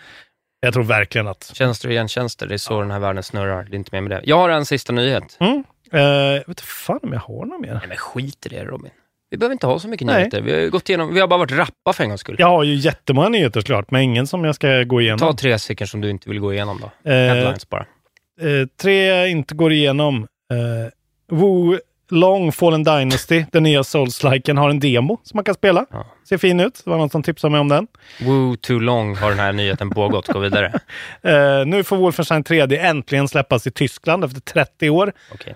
Jag tror verkligen att... Tjänster och gentjänster, det är så den här världen snurrar. Det är inte mer med det. Jag har en sista nyhet. Mm. Eh, jag vet inte fan om jag har något mer. Nej, men skit i det Robin. Vi behöver inte ha så mycket Nej. nyheter. Vi har, gått igenom, vi har bara varit rappa för en gångs skull. Jag har ju jättemånga nyheter såklart, men ingen som jag ska gå igenom. Ta tre stycken som du inte vill gå igenom då. Eh, Headlines bara. eh, tre jag inte går igenom. Eh, Woo Long Fallen Dynasty, den nya Souls-liken, har en demo som man kan spela. Ja. Ser fin ut. Det var någon som tipsade mig om den. Woo too long har den här nyheten pågått. Gå vidare. Eh, nu får Wolfenstein 3D äntligen släppas i Tyskland efter 30 år. Okej.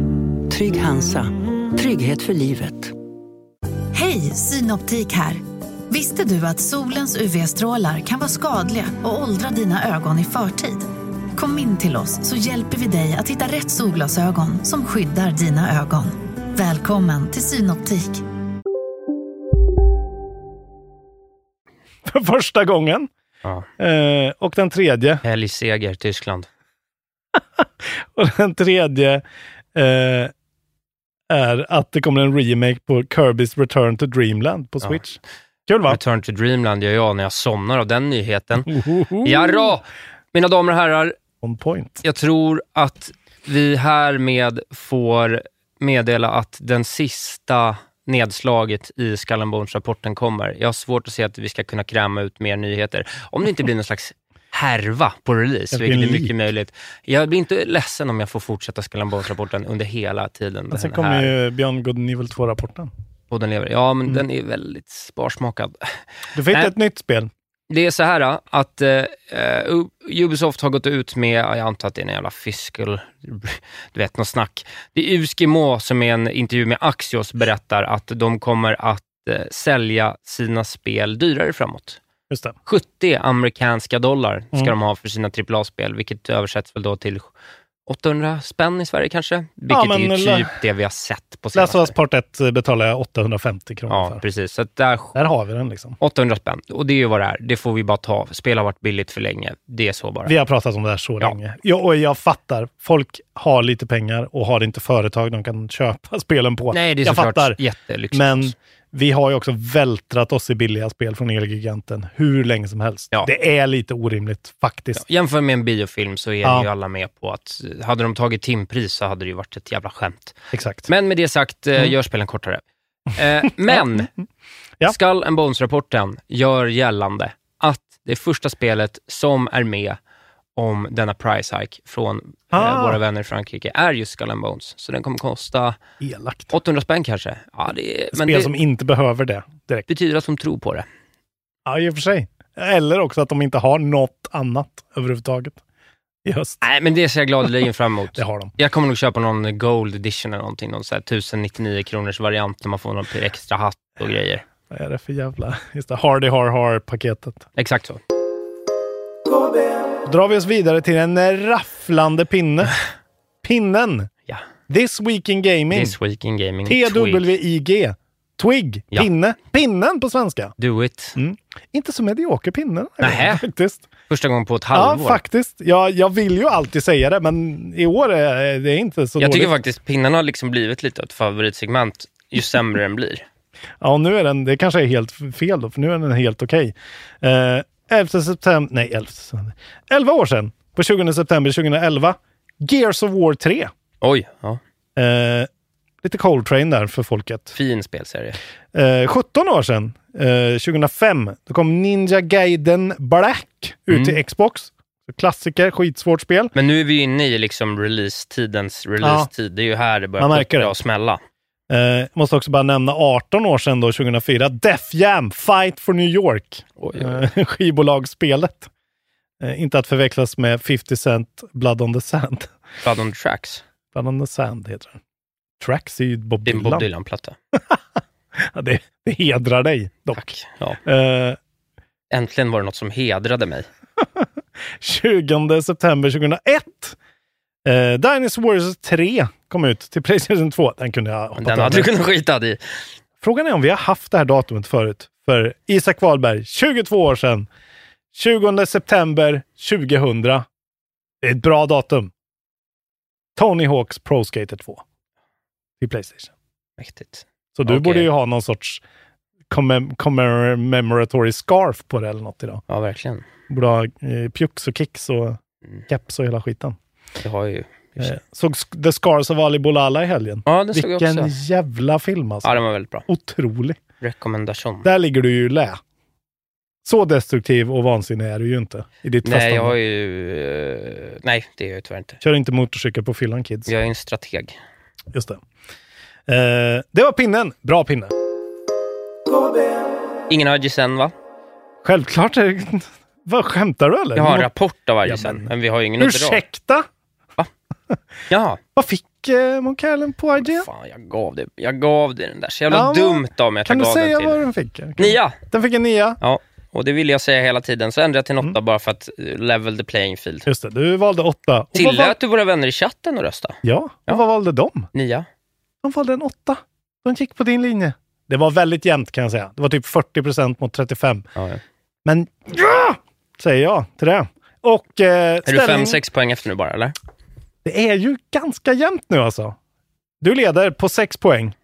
Trygg Hansa. Trygghet för livet. Hej, Synoptik här. Visste du att solens UV-strålar kan vara skadliga och åldra dina ögon i förtid? Kom in till oss så hjälper vi dig att hitta rätt solglasögon som skyddar dina ögon. Välkommen till Synoptik. För första gången. Ja. Eh, och den tredje. Helgseger, Tyskland. Och den tredje eh, är att det kommer en remake på Kirby's Return to Dreamland på Ja. Switch. Kul va? Return to Dreamland gör jag när jag somnar av den nyheten. Ohoho. Jarrå! Mina damer och herrar, On point. jag tror att vi härmed får meddela att den sista nedslaget i Skull and Bones-rapporten kommer. Jag har svårt att se att vi ska kunna kräma ut mer nyheter. Om det inte blir någon slags härva på release, vilket är mycket möjligt. Jag blir inte ledsen om jag får fortsätta and Bones-rapporten under hela tiden. Men sen den kommer ju Beyond Good Evil 2-rapporten. podden lever. Ja, men Mm. den är väldigt sparsmakad. Du får hitta Nej. ett nytt spel. Det är så här att eh, U- Ubisoft har gått ut med, jag antar att det är en jävla fiscal, du vet, något snack. Det är Uskimo som i en intervju med Axios berättar att de kommer att eh, sälja sina spel dyrare framåt. Just det. 70 amerikanska dollar ska Mm. de ha för sina AAA-spel, vilket översätts väl då till 800 spänn i Sverige kanske? Vilket men är ju typ det vi har sett på Last senaste. Us Part 1 betalar jag 850 kronor Ja, för. precis. Så där Där har vi den liksom. 800 spänn. Och det är ju vad det är. Det får vi bara ta. Spel har varit billigt för länge. Det är så bara. Vi har pratat om det här så Ja. länge. Ja, och jag fattar. Folk har lite pengar och har inte företag de kan köpa spelen på. Nej, det är jag såklart fattar. jättelyxigt. Men vi har ju också vältrat oss i billiga spel från Elgiganten hur länge som helst. Ja. Det är lite orimligt faktiskt. Jämför med en biofilm så är Ja. ju alla med på att hade de tagit timpris så hade det ju varit ett jävla skämt. Exakt. Men med det sagt, eh, Mm. gör spelen kortare. Eh, men Ja. Skull and Bones-rapporten gör gällande att det första spelet som är med om denna price hike från eh, Ah. våra vänner i Frankrike är just Skull and Bones. Så den kommer kosta Elakt. 800 spänn kanske. Ja, det, Spel det som inte behöver det direkt. betyder att de tror på det. Ja, i och för sig. Eller också att de inte har något annat överhuvudtaget i höst. Nej, men det ser jag gladeligen fram emot. Det har de. Jag kommer nog köpa någon Gold Edition eller någonting. Någon så här 1099 kronors variant där man får någon extra hatt och grejer. Vad är det för jävla... Just det, Hardy Har Har-paketet. Exakt så. Drar vi oss vidare till en rafflande pinne. Pinnen. Ja. This Week in Gaming. This Week in Gaming. Twig. TWIG. Ja. Pinne. Pinnen på svenska. Do it. Mm. Inte så medioker pinne. Nähä. Faktiskt. Första gången på ett Ja, halvår. faktiskt. Jag, jag vill ju alltid säga det, men i år är det inte så jag dåligt. tycker faktiskt pinnarna har liksom blivit lite ett favoritsegment ju sämre den blir. Ja, nu är den, det kanske är helt fel då, för nu är den helt okej. Eh, 11 september, nej 11 september, 11 år sedan, på 20 september 2011, Gears of War 3. Oj, ja. Eh, lite Coltrane där för folket. Fin spelserie. Eh, 17 år sedan, eh, 2005, då kom Ninja Gaiden Black ut Mm. till Xbox. Klassiker, skitsvårt spel. Men nu är vi inne i liksom release-tidens release-tid. Det är ju här det börjar och smälla. Eh, måste också bara nämna 18 år sedan då, 2004, Def Jam Fight for New York. Oj, oj. Eh, skivbolagsspelet. Eh, inte att förväxlas med 50 Cent Blood on the Sand. Blood on the Tracks. Blood on the Sand heter den. Tracks är ju Bob Det är en Dylan. Bob Dylan-platta. Ja, det, det hedrar dig dock. Tack. Ja. Eh, Äntligen var det något som hedrade mig. 20 september 2001. Eh, Dynasty Warriors 3 kom ut till Playstation 2. Den kunde jag hoppat den hade du kunnat skita i. Frågan är om vi har haft det här datumet förut. För Isak Wahlberg, 22 år sedan. 20 september 2000. Det är ett bra datum. Tony Hawks Pro Skater 2. Till Playstation. Mäktigt. Så du Okej. borde ju ha någon sorts commem- commemoratory scarf på det eller något idag. Ja, verkligen. Borde ha eh, pjux och kicks och Mm. keps och hela skiten. Jag har ju och för Eh, såg The Scars of Ali Bolala i helgen. Ja, det såg jag Vilken också. jävla film alltså. Ja, den var väldigt bra. Otrolig. Rekommendation. Där ligger du ju lä. Så destruktiv och vansinnig är du ju inte i ditt Nej, jag har ju... eh, Nej, det är jag tyvärr inte. Kör inte motorcykel på fyllan kids. Jag är en strateg. Just det. Eh, det var pinnen. Bra pinne. Ingen har GSN, va? Självklart. Är det... Vad skämtar du eller? Jag har en rapport av Ja, IGSN, men- men vi har ju ingen dra. Ursäkta? Ja, Vad fick eh, Monkallen på IGN? fan jag gav det. Jag gav det den där. Så jävla Ja, vad- dumt av mig att Kan jag du gav säga den vad till. den fick? Kan- Nia! Den fick en nia. Ja, och det ville jag säga hela tiden. Så ändrade jag till en åtta Mm. bara för att eh, level the playing field. Just det, du valde åtta. Och vad val- Tillät du våra vänner i chatten att rösta? Ja, Ja. och vad valde de? Nia? De valde en åtta. De gick på din linje. Det var väldigt jämnt kan jag säga. Det var typ 40% mot 35. Ja, ja. Men ja! Säger jag till det. Och eh, Är du ställning- 5-6 poäng efter nu bara, eller? Det är ju ganska jämnt nu alltså. Du leder på sex poäng.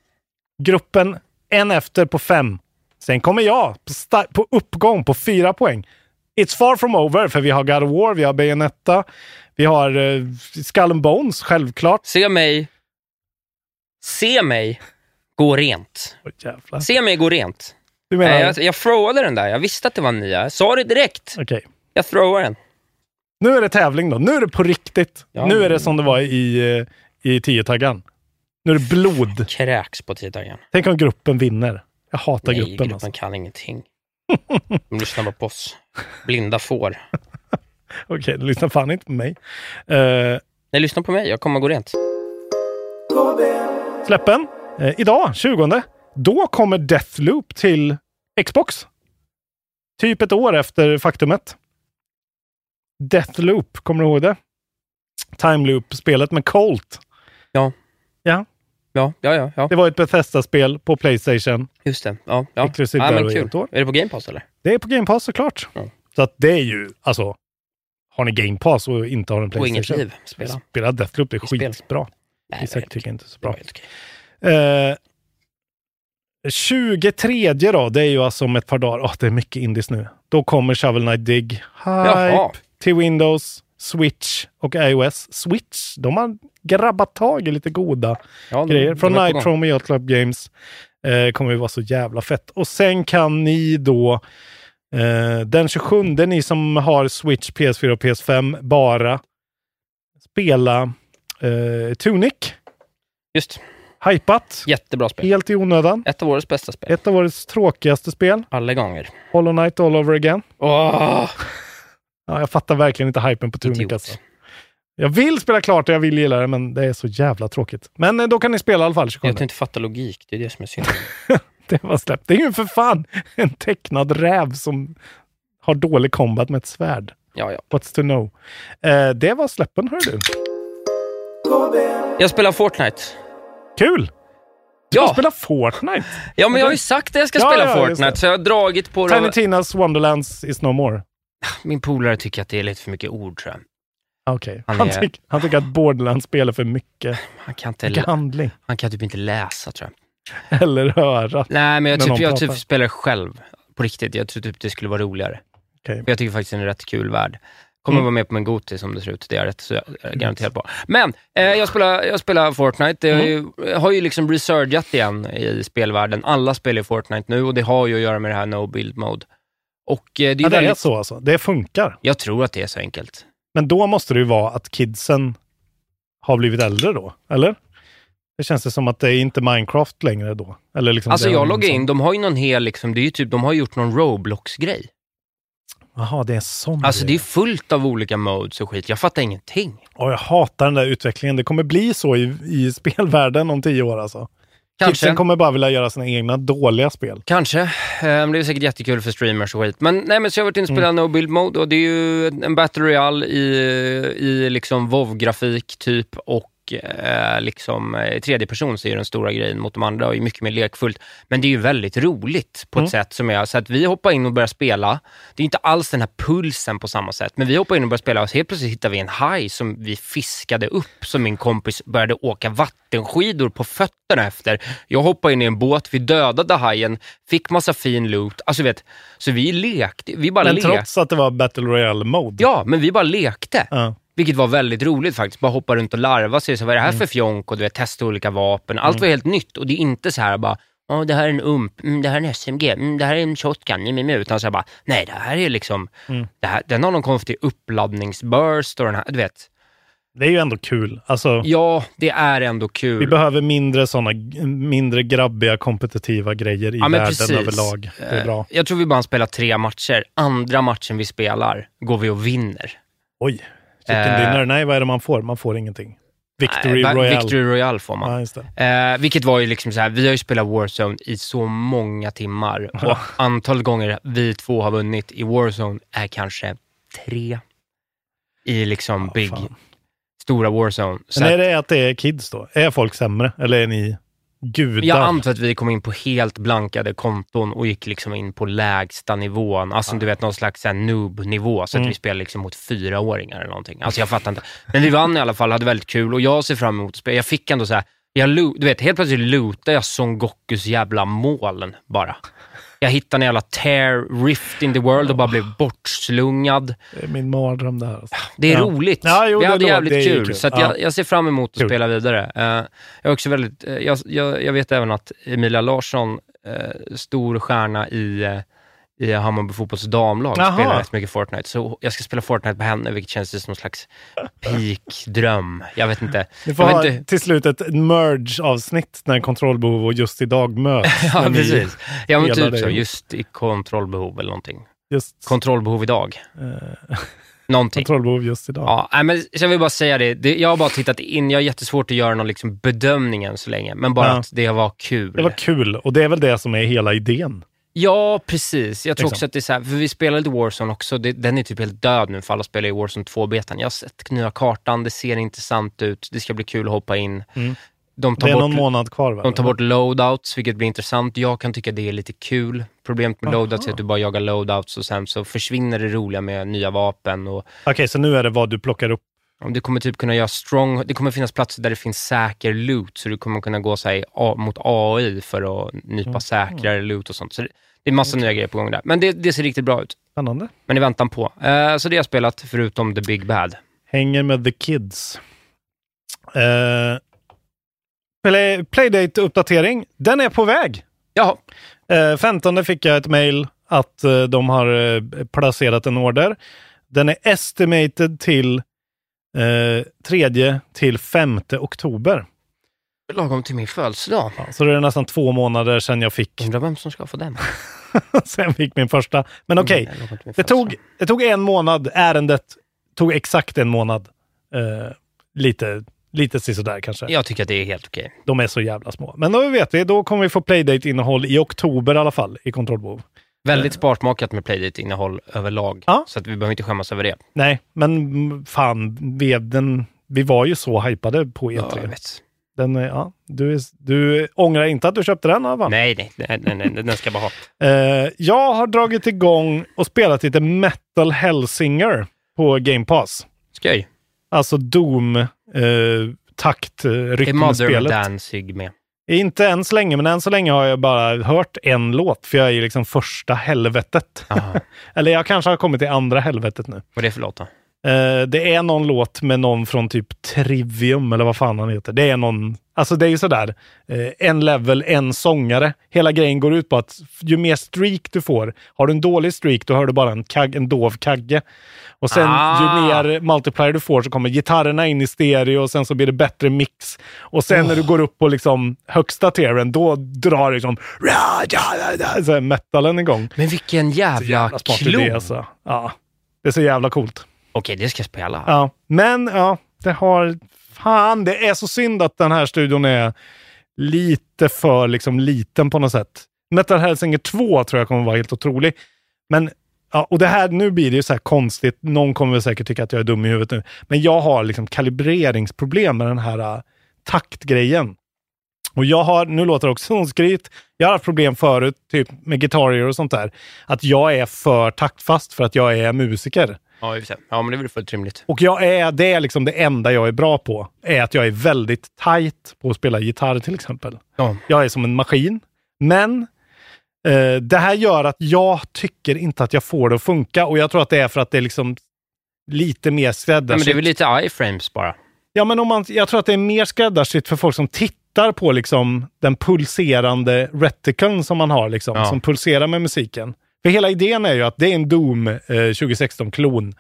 Gruppen en efter på fem. Sen kommer jag på, på uppgång på fyra poäng. It's far from over, för vi har God of War, vi har Bayonetta, vi har eh, Skull and Bones, självklart. Se mig... Se mig gå rent. Jävlar. Se mig gå rent. Du menar... jag, jag throwade den där. Jag visste att det var en nia. Jag sa det direkt. Okej. Jag throwade den. Nu är det tävling då. Nu är det på riktigt. Ja. Nu är det som det var i, eh, i tiotaggan. Nu är det blod. Kräks på tio Tänk om gruppen vinner. Jag hatar Nej, gruppen. gruppen Alltså. kan ingenting. De lyssnar bara på oss. Blinda får. Okej, lyssna fan inte på mig. Uh, Nej, lyssna på mig. Jag kommer gå rent. släppen. Eh, idag, 20. Då kommer Deathloop till Xbox. Typ ett år efter faktumet. Deathloop, kommer du ihåg det? Time Loop-spelet med Colt. Ja. Ja, Ja, ja, ja. ja. det var ett Bethesda-spel på Playstation. Just det. Ja, ja. Ja men och kul. Är det på Game Pass eller? Det är på Game Pass såklart. Ja. Så att det är ju, alltså, har ni Game Pass och inte har en Och Playstation. inget liv. Spela. Spela Deathloop, det är spel. skitbra. Nej, Isak tycker inte så bra. okej. Eh, 23 då, det är ju alltså om ett par dagar. Åh, det är mycket indies nu. Då kommer Shovel Knight Dig. Hype Jaha. Till Windows, Switch och iOS. Switch, de har grabbat tag i lite goda Ja, grejer. Från. Nitro och Club Games. Eh, kommer ju vara så jävla fett. Och sen kan ni då eh, den 27, ni som har Switch, PS4 och PS5, bara spela eh, Tunic. Just. Hypat. Jättebra spel. Helt i onödan. Ett av årets bästa spel. Ett av årets tråkigaste spel. Alla gånger. Hollow Knight all over again. Åh! Ja, jag fattar verkligen inte hypen på Tunic alltså. Jag vill spela klart och jag vill gilla det, men det är så jävla tråkigt. Men eh, då kan ni spela i alla fall 27. Jag kan inte fatta logik. Det är det som är synd. Det var släppt. Det är ju för fan en tecknad räv som har dålig combat med ett svärd. Ja, ja. What's to know? Eh, det var släppen, hör du. Jag spelar Fortnite. Kul! Du Ja. spelar Fortnite. Ja, men jag har ju sagt att jag ska Ja, spela ja, Fortnite, så jag har dragit på Tiny. Tina's Wonderlands is no more. Min polare tycker att det är lite för mycket ord, tror jag. Okej. Han Han, är- tyck, han tycker att Borderlands-spel är för mycket, Han kan, inte mycket handling. han kan typ inte läsa, tror jag. Eller höra. Nej, men jag, typ, jag typ spelar själv. På riktigt. Jag tror typ det skulle vara roligare. För jag tycker faktiskt det är en rätt kul värld. Kommer Mm. vara med på min Goti som det ser ut. Det är jag rätt så jag är garanterat på. Men eh, jag, spelar, jag spelar Fortnite. Det har ju, Mm. har ju liksom resurgat igen i spelvärlden. Alla spelar Fortnite nu och det har ju att göra med det här no build mode. Och eh, det är, Ja, det är väldigt... så alltså. Det funkar. Jag tror att det är så enkelt. Men då måste det ju vara att kidsen har blivit äldre då, eller? Det känns det som att det är inte Minecraft längre då. Eller liksom Alltså jag loggar sån- in, de har ju någon hel, liksom, det är ju typ, de har gjort någon Roblox-grej. Jaha, det är sån Alltså det är fullt av olika modes och skit. Jag fattar ingenting. Och jag hatar den där utvecklingen. Det kommer bli så i, i spelvärlden om tio år alltså. Kanske. Kidsen kommer bara vilja göra sina egna dåliga spel. Kanske. Men det är säkert jättekul för streamers och skit. Men, nej, men så jag har varit inne och Mm. spelat no build mode och det är ju en battle royale i, i liksom WoW-grafik typ och eh, liksom i tredje person så är den stora grejen mot de andra och är mycket mer lekfullt. Men det är ju väldigt roligt på ett Mm. sätt som är så att vi hoppar in och börjar spela. Det är inte alls den här pulsen på samma sätt, men vi hoppar in och börjar spela och helt plötsligt hittar vi en haj som vi fiskade upp som min kompis började åka vattenskidor på fötterna efter. Jag hoppade in i en båt, vi dödade hajen, fick massa fin loot. Alltså vet, så vi lekte, vi bara Men lekte. trots att det var Battle Royale-mode. Ja, men vi bara lekte. Ja. Vilket var väldigt roligt faktiskt. Bara hoppa runt och larva sig. Så vad är det här för fjonk? Och du vet, testa olika vapen. Allt Mm. var helt nytt och det är inte så här bara, ja det här är en ump, mm, det här är en SMG, mm, det här är en shotgun, mm, mm, utan så här bara, nej det här är liksom, Mm. det här, den har någon konstig uppladdningsburst och den här, du vet. Det är ju ändå kul. Alltså, Ja, det är ändå kul. vi behöver mindre sådana mindre grabbiga kompetitiva grejer i Ja, världen precis. överlag. Det är Eh, bra. Jag tror vi bara spelar tre matcher. Andra matchen vi spelar går vi och vinner. Oj, chicken Eh, dinner. Nej, vad är det man får? Man får ingenting. Victory Nej, Royale. Victory Royale får man. Ja. Eh, vilket var ju liksom så här, vi har ju spelat Warzone i så många timmar och antalet gånger vi två har vunnit i Warzone är kanske tre i liksom big, fan. stora Warzone. Så Men är det att det är kids då? Är folk sämre? Eller är ni gudar? jag antar att vi kom in på helt blankade konton och gick liksom in på lägsta nivån. Alltså du vet någon slags noob-nivå, så att Mm. vi spelade liksom mot fyraåringar eller någonting. Alltså jag fattar inte. Men vi vann i alla fall, hade väldigt kul och jag ser fram emot att spela. Jag fick ändå så här, jag du vet, helt plötsligt lootade jag Son Gokus jävla moln bara. Jag hittade en jävla tear rift in the world och bara blev bortslungad. Det är min mardröm det här. Alltså. Det är Ja. roligt. Ja, jo, vi hade då- jävligt kul. kul. Så Ja. jag, jag ser fram emot att Kul. spela vidare. Eh, jag, är också väldigt, eh, jag, jag, jag vet även att Emilia Larsson, uh, stor stjärna i, uh, i Hammarby fotbolls damlag, Jaha. spelar rätt mycket Fortnite. Så jag ska spela Fortnite på henne, vilket känns som någon slags peak-dröm. Jag vet inte. Ni får jag ha vet inte till slut ett merge-avsnitt när kontrollbehov och just idag möts. ja, precis. Ja, men typ så. Just i kontrollbehov eller någonting. Just Kontrollbehov idag. eh, Någonting. kontrollbehov just idag. Ja, nej, men jag vill bara säga det. det. Jag har bara tittat in. Jag har jättesvårt att göra någon liksom bedömning än så länge, men bara Ja. att det var kul. Det var kul och det är väl det som är hela idén. Ja, precis. Jag tror Liksom. också att det är så här, för vi spelar lite Warzone också. Det, den är typ helt död nu, för alla spelar i Warzone 2-betan. Jag har sett nya kartan, det ser intressant ut. Det ska bli kul att hoppa in. Mm. De tar Det är bort någon månad kvar va? De tar bort loadouts, vilket blir intressant. Jag kan tycka det är lite kul. Problemet med Aha. loadouts är att du bara jagar loadouts och sen så försvinner det roliga med nya vapen. Och, Okej, så nu är det vad du plockar upp. du kommer typ kunna göra strong... Det kommer finnas platser där det finns säker loot, så du kommer kunna gå så här, mot AI för att nypa Mm. säkrare loot och sånt. Så det, det är massa nya grejer på gång där. Men det, det ser riktigt bra ut. Spännande. Men i väntan på. Eh, så det har jag spelat, förutom The Big Bad. Hänger med the kids. Eh, Play, Playdate-uppdatering. Den är på väg. Jaha. Eh, 15 fick jag ett mail att eh, de har eh, placerat en order. Den är estimated till eh, 3 till 5 oktober. Lagom till min födelsedag. Ja, så det är nästan två månader sedan jag fick, Undrar vem som ska få den. sen fick min första. Men okej, Mm, min det, tog, det tog en månad. Ärendet tog exakt en månad. Eh, lite lite sådär kanske. Jag tycker att det är helt okej. De är så jävla små. Men då vet vi, då kommer vi få Playdate-innehåll i oktober i alla fall i kontrollbehov. Väldigt sparsmakat med Playdate-innehåll överlag. Ja. Så att vi behöver inte skämmas över det. Nej, men fan, vi, den, vi var ju så hypade på Ja, E3. jag vet. Den, är- ja, du, är- du ångrar inte att du köpte den fall? Nej, nej, nej, nej, nej, den ska jag bara ha. Eh, jag har dragit igång och spelat lite Metal Hellsinger på Game Pass. Skoj. Alltså Doom, eh, takt, eh, Är Mother rytmspelet. Danzig med? Inte än så länge, men än så länge har jag bara hört en låt, för jag är i liksom första helvetet. Eller jag kanske har kommit till andra helvetet nu. Vad är det för låt då? Eh, det är någon låt med någon från typ Trivium, eller vad fan han heter. Det är någon, alltså det är ju sådär, eh, en level, en sångare. Hela grejen går ut på att ju mer streak du får, har du en dålig streak, då hör du bara en, kag, en dov kagge. Och sen Ah. ju mer multiplier du får så kommer gitarrerna in i stereo och sen så blir det bättre mix. Och sen när du går upp på liksom högsta tieren, då drar det liksom metalen igång. Men vilken jävla, jävla klon! idé alltså. Ja, det är så jävla coolt. Okej, det ska jag spela. Ja, men ja, det har... Fan, det är så synd att den här studion är lite för liksom liten på något sätt. Metal Hellsinger 2 tror jag kommer vara helt otrolig. Men, ja, och det här, nu blir det ju så här konstigt. Någon kommer väl säkert tycka att jag är dum i huvudet nu. Men jag har liksom kalibreringsproblem med den här uh, taktgrejen. Och jag har, nu låter det också som skryt, jag har haft problem förut, typ med gitarrer och sånt där. Att jag är för taktfast för att jag är musiker. Ja, för sig. ja men det är väl fullt rimligt. Och jag är, det är liksom det enda jag är bra på. Är att jag är väldigt tight på att spela gitarr till exempel. Ja. Jag är som en maskin. Men eh, det här gör att jag tycker inte att jag får det att funka. Och jag tror att det är för att det är liksom lite mer skräddarsytt. men det är väl lite iframes bara. Ja, men om man, jag tror att det är mer skräddarsytt för folk som tittar på liksom den pulserande reticuln som man har, liksom, Ja. som pulserar med musiken. För hela idén är ju att det är en Doom eh, 2016-klon.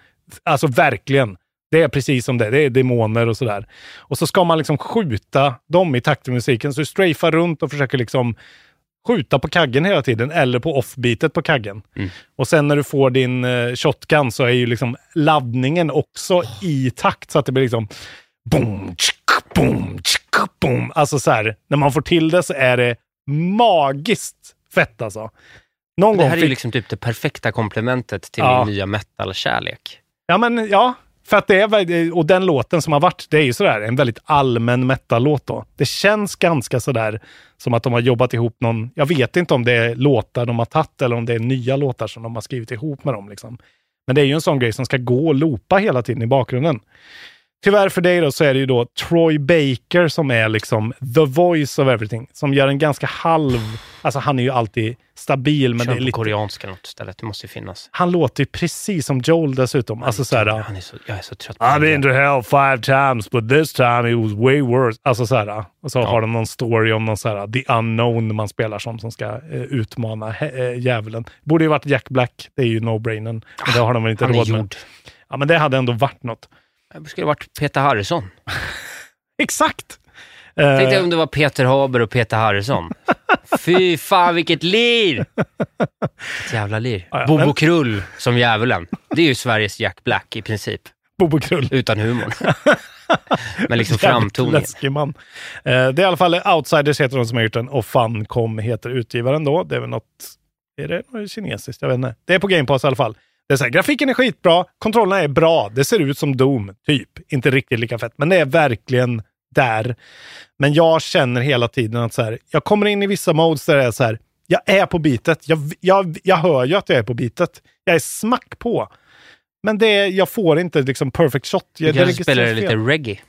Alltså verkligen. Det är precis som det. Det är demoner och sådär. Och så ska man liksom skjuta dem i takt med musiken. Så du strafar runt och försöker liksom skjuta på kaggen hela tiden eller på offbeatet på kaggen. Mm. Och sen när du får din eh, shotgun så är ju liksom laddningen också i takt så att det blir liksom boom, tsk, boom, tsk, boom. Alltså så här, när man får till det så är det magiskt fett alltså. Någon Det gång här är ju fick... liksom typ det perfekta komplementet till Ja. min nya metal-kärlek. Ja, men ja. För att det är, och den låten som har varit, det är ju sådär en väldigt allmän metal-låt då. Det känns ganska sådär som att de har jobbat ihop någon, jag vet inte om det är låtar de har tagit eller om det är nya låtar som de har skrivit ihop med dem. Liksom. Men det är ju en sån grej som ska gå och loopa hela tiden i bakgrunden. Tyvärr för dig då så är det ju då Troy Baker som är liksom the voice of everything. Som gör en ganska halv, alltså han är ju alltid stabil men Kör det är på lite, koreanska något istället, det måste ju finnas. han låter ju precis som Joel dessutom. Alltså så här, Han är så, jag är så trött på I've been to hell five times, but this time it was way worse. Alltså så här, och så Ja. har de någon story om någon så här, the unknown man spelar som, som ska eh, utmana eh, djävulen. Borde ju varit Jack Black, det är ju no-brainen. Men det har de väl inte Han är råd med. gjord. Ja, men det hade ändå varit något. Det skulle ha varit Peter Harrison. Exakt! Tänk dig Eh, om det var Peter Haber och Peter Harrison. Fy fan vilket lir! Ett jävla lir. Ja, ja, Bobo men- Krull som djävulen. Det är ju Sveriges Jack Black i princip. Bobo Krull. Utan humorn. Men liksom framtoningen. läskig man. Eh, det är i alla fall Outsiders heter de som har gjort den och Funcom heter utgivaren då. Det är väl något, är det något kinesiskt? Jag vet inte. Det är på Game Pass i alla fall. Det är så här, grafiken är skitbra, kontrollerna är bra, det ser ut som Doom, typ. Inte riktigt lika fett, men det är verkligen där. Men jag känner hela tiden att så här, jag kommer in i vissa modes där det är så här, jag är på bitet. Jag, jag, jag hör ju att jag är på bitet. Jag är smack på. Men det, jag får inte liksom perfect shot. Du Jag, det kanske spelar lite reggae.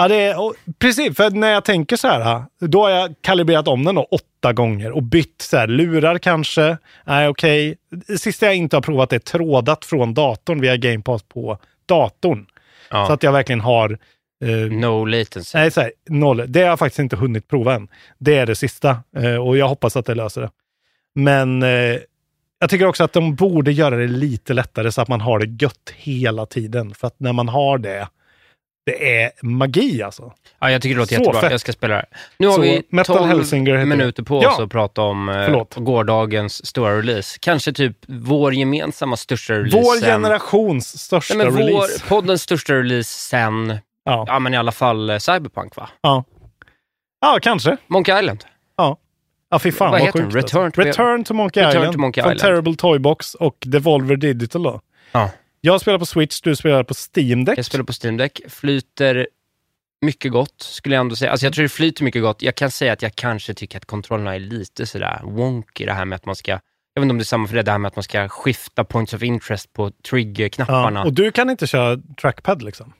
Ja, det är, och, precis. För när jag tänker så här, då har jag kalibrerat om den då åtta gånger och bytt så här, lurar kanske. Nej, okej. Det sista jag inte har provat är trådat från datorn via Game Pass på datorn. Ja. Så att jag verkligen har... Eh, No latency. nej, så här, noll. Det har jag faktiskt inte hunnit prova än. Det är det sista eh, och jag hoppas att det löser det. Men eh, jag tycker också att de borde göra det lite lättare så att man har det gött hela tiden. För att när man har det, det är magi alltså. Ja, jag tycker det låter Så jättebra. fett. Jag ska spela det. Nu har Så vi Metal 12 Hellsinger heter det. minuter på oss Ja. att prata om eh, gårdagens stora release. Kanske typ vår gemensamma största release. Vår sen- generations största Nej, men release. Vår, poddens största release sen, Ja. ja men i alla fall eh, Cyberpunk va? Ja. ja, kanske. Monkey Island. Ja. Ja, fy fan Vad vad, sjukt. Return alltså. to- Return to Monkey Return Island. to Monkey Island. Terrible Toybox och Devolver Digital då. Ja. Jag spelar på Switch, du spelar på Steam Deck. Jag spelar på Steam Deck, flyter mycket gott skulle jag ändå säga. Alltså jag tror det flyter mycket gott. Jag kan säga att jag kanske tycker att kontrollerna är lite sådär wonky, det här med att man ska, jag vet inte om det är samma för det, det här med att man ska skifta points of interest på trigger-knapparna. Ja. Och du kan inte köra trackpad liksom?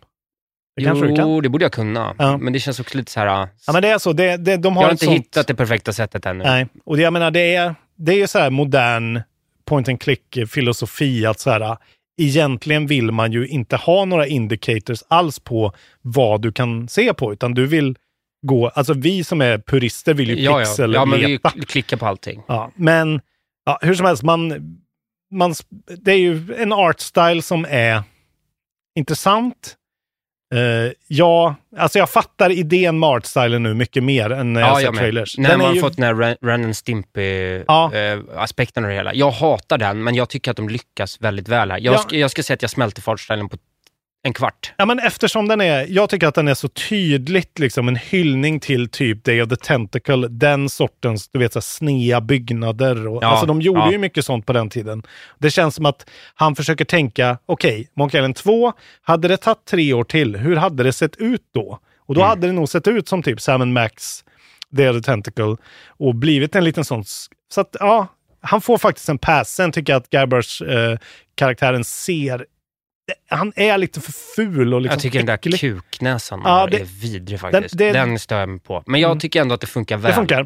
Det du kan? Jo, det borde jag kunna. Ja. Men det känns också lite så här. Ja, men det är så. Det, det, de har jag har inte sånt... hittat det perfekta sättet ännu. Nej, och det, jag menar det är, det är så här modern point and click-filosofi att så här, egentligen vill man ju inte ha några indicators alls på vad du kan se på, utan du vill gå, alltså vi som är purister vill ju Ja, ja. pixel ja men vi leta. kl- klickar på allting. Ja, men ja, hur som helst, man, man, det är ju en art style som är intressant. Uh, ja, alltså jag fattar idén med artstylen nu mycket mer än när jag Ja, sett jag trailers. När Den man ju, fått den här Ren- Ren and Ja. Stimpy-aspekten och det hela. Jag hatar den, men jag tycker att de lyckas väldigt väl här. Jag, Ja. ska, jag ska säga att jag smälter fartstylen på en kvart. Ja, men eftersom den är, jag tycker att den är så tydligt liksom en hyllning till typ Day of the Tentacle, den sortens, du vet, så snea byggnader. Och, Ja, alltså de gjorde ja. ju mycket sånt på den tiden. Det känns som att han försöker tänka, okej, Monkey Island 2, hade det tagit tre år till, hur hade det sett ut då? Och då Mm. hade det nog sett ut som typ Sam Max, Day of the Tentacle och blivit en liten sån... Så att, ja, han får faktiskt en pass. Sen tycker jag att Gabbers eh, karaktären ser han är lite för ful och liksom jag tycker den där äcklig. kuknäsan Ja, ja, det- är vidrig faktiskt. det- Den, stör jag mig på. Men jag Mm. tycker ändå att det funkar väl. Det funkar.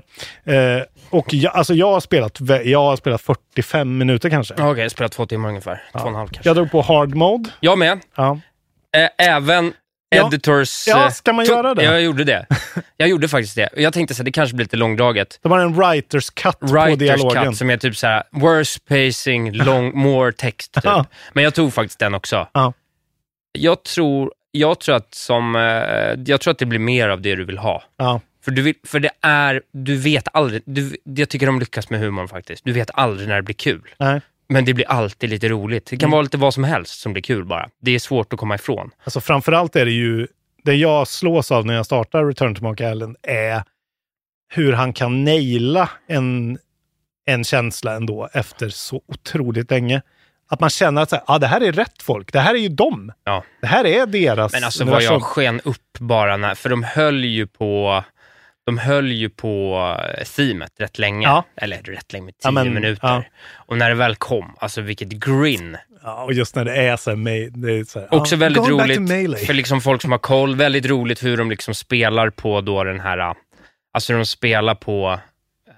Eh, och jag, alltså jag, har spelat, jag har spelat 45 minuter kanske. Okej, jag spelar två timmar ungefär. Två och en halv kanske. Jag drog på hard mode. Jag med. Ja. Eh, även Ja. Editors... Ja, eh, ska man göra det? Jag gjorde det. Jag gjorde faktiskt det. Jag tänkte så här, det kanske blir lite långdraget. De har en writers cut på Writers dialogen. cut som är typ så här, worse pacing, long, more text typ. Ja. Men jag tog faktiskt den också. Ja. Jag tror, jag tror att som, eh, jag tror att det blir mer av det du vill ha. Ja. För, du vill, för det är, du vet aldrig, du, jag tycker de lyckas med humorn faktiskt. Du vet aldrig när det blir kul. Nej. Men det blir alltid lite roligt. Det kan Mm. vara lite vad som helst som blir kul bara. Det är svårt att komma ifrån. Alltså framförallt är det ju, det jag slås av när jag startar Return to Monkey Island är hur han kan naila en, en känsla ändå efter så otroligt länge. Att man känner att så här, ah, det här är rätt folk, det här är ju dem. Ja. Det här är deras Men alltså vad jag sken upp bara när, för de höll ju på de höll ju på eh, themet rätt länge. Ja. Eller rätt länge, tio Ja, men, minuter. ja. Och när det väl kom, alltså vilket grin. Ja, och just när det är så här, det är så här Också väldigt roligt för liksom folk som har koll, väldigt roligt hur de liksom spelar på då den här, eh, alltså de spelar på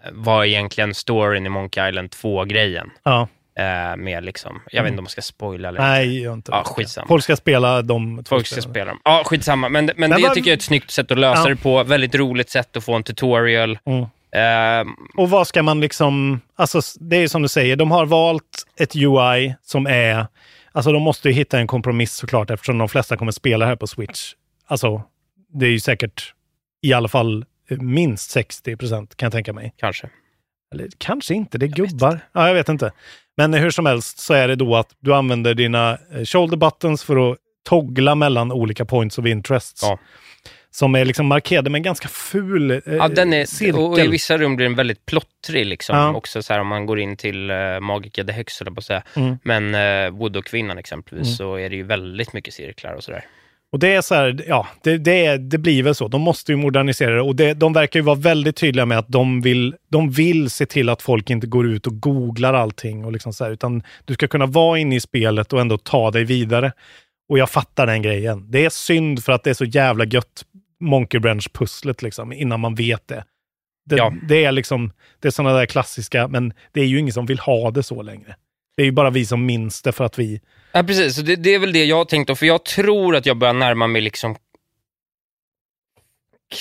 eh, vad egentligen storyn i Monkey Island 2-grejen. Ja. Eh, med liksom, jag vet inte om man ska spoila eller Nej, gör inte Ja, skitsamma. Folk ska spela de Folk ska spela dem. Ja, skitsamma. Men, men, Men det vad- tycker jag är ett snyggt sätt att lösa Ja. det på. Väldigt roligt sätt att få en tutorial. Mm. Ehm, Och vad ska man liksom, alltså det är som du säger, de har valt ett UI som är, alltså de måste ju hitta en kompromiss såklart eftersom de flesta kommer spela här på Switch. Alltså, det är ju säkert i alla fall minst 60 procent kan jag tänka mig. kanske. Eller kanske inte, det är gubbar. Ja, jag vet inte. Men hur som helst så är det då att du använder dina eh, shoulder buttons för att toggla mellan olika points of interest. Ja. Som är liksom markerade med en ganska ful eh, Ja, den är, cirkel. och i vissa rum blir den väldigt plottrig. Liksom. Ja. Också så här, om man går in till uh, Magica the jag på att säga. Mm. Men uh, Wood och kvinnan exempelvis, Mm. så är det ju väldigt mycket cirklar och sådär. Och det är så här, ja, det, det, det blir väl så. De måste ju modernisera det och det, de verkar ju vara väldigt tydliga med att de vill, de vill se till att folk inte går ut och googlar allting och liksom så här, utan du ska kunna vara inne i spelet och ändå ta dig vidare. Och jag fattar den grejen. Det är synd för att det är så jävla gött Monkey Branch-pusslet liksom, innan man vet det. Det, Ja. det är liksom, det är sådana där klassiska, men det är ju ingen som vill ha det så längre. Det är ju bara vi som minns det för att vi Ja, precis. Så det, det är väl det jag har tänkt då, för jag tror att jag börjar närma mig liksom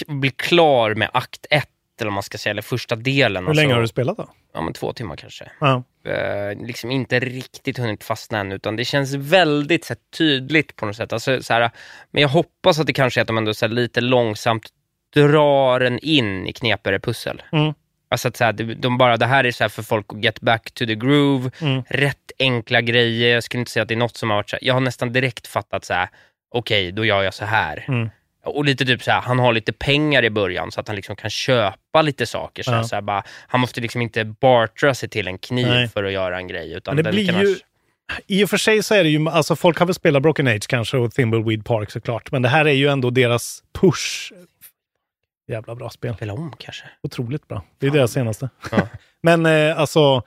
bli klar med akt ett, eller man ska säga, eller första delen. Hur länge alltså. har du spelat då? Ja, men två timmar kanske. Ja. Eh, liksom inte riktigt hunnit fastna än, utan det känns väldigt så här, tydligt på något sätt. Alltså, så här, men jag hoppas att det kanske är att de ändå så här, lite långsamt drar en in i knepigare pussel. Mm. Alltså att så här, de, bara, det här är så här för folk att get back to the groove, Mm. rätt enkla grejer. Jag skulle inte säga att det är något som har varit så här, jag har nästan direkt fattat så här, okej, då gör jag så här. Mm. Och lite typ så här, han har lite pengar i början så att han liksom kan köpa lite saker. Så här, Ja. så här, bara, han måste liksom inte bartra sig till en kniv Nej. för att göra en grej. Utan Men det blir ju, i och för sig så är det ju, alltså folk har väl spelat Broken Age kanske och Thimbleweed Park såklart, men det här är ju ändå deras push. Jävla bra spel. Spela om kanske. Otroligt bra. Det är deras senaste. Ja. men eh, alltså,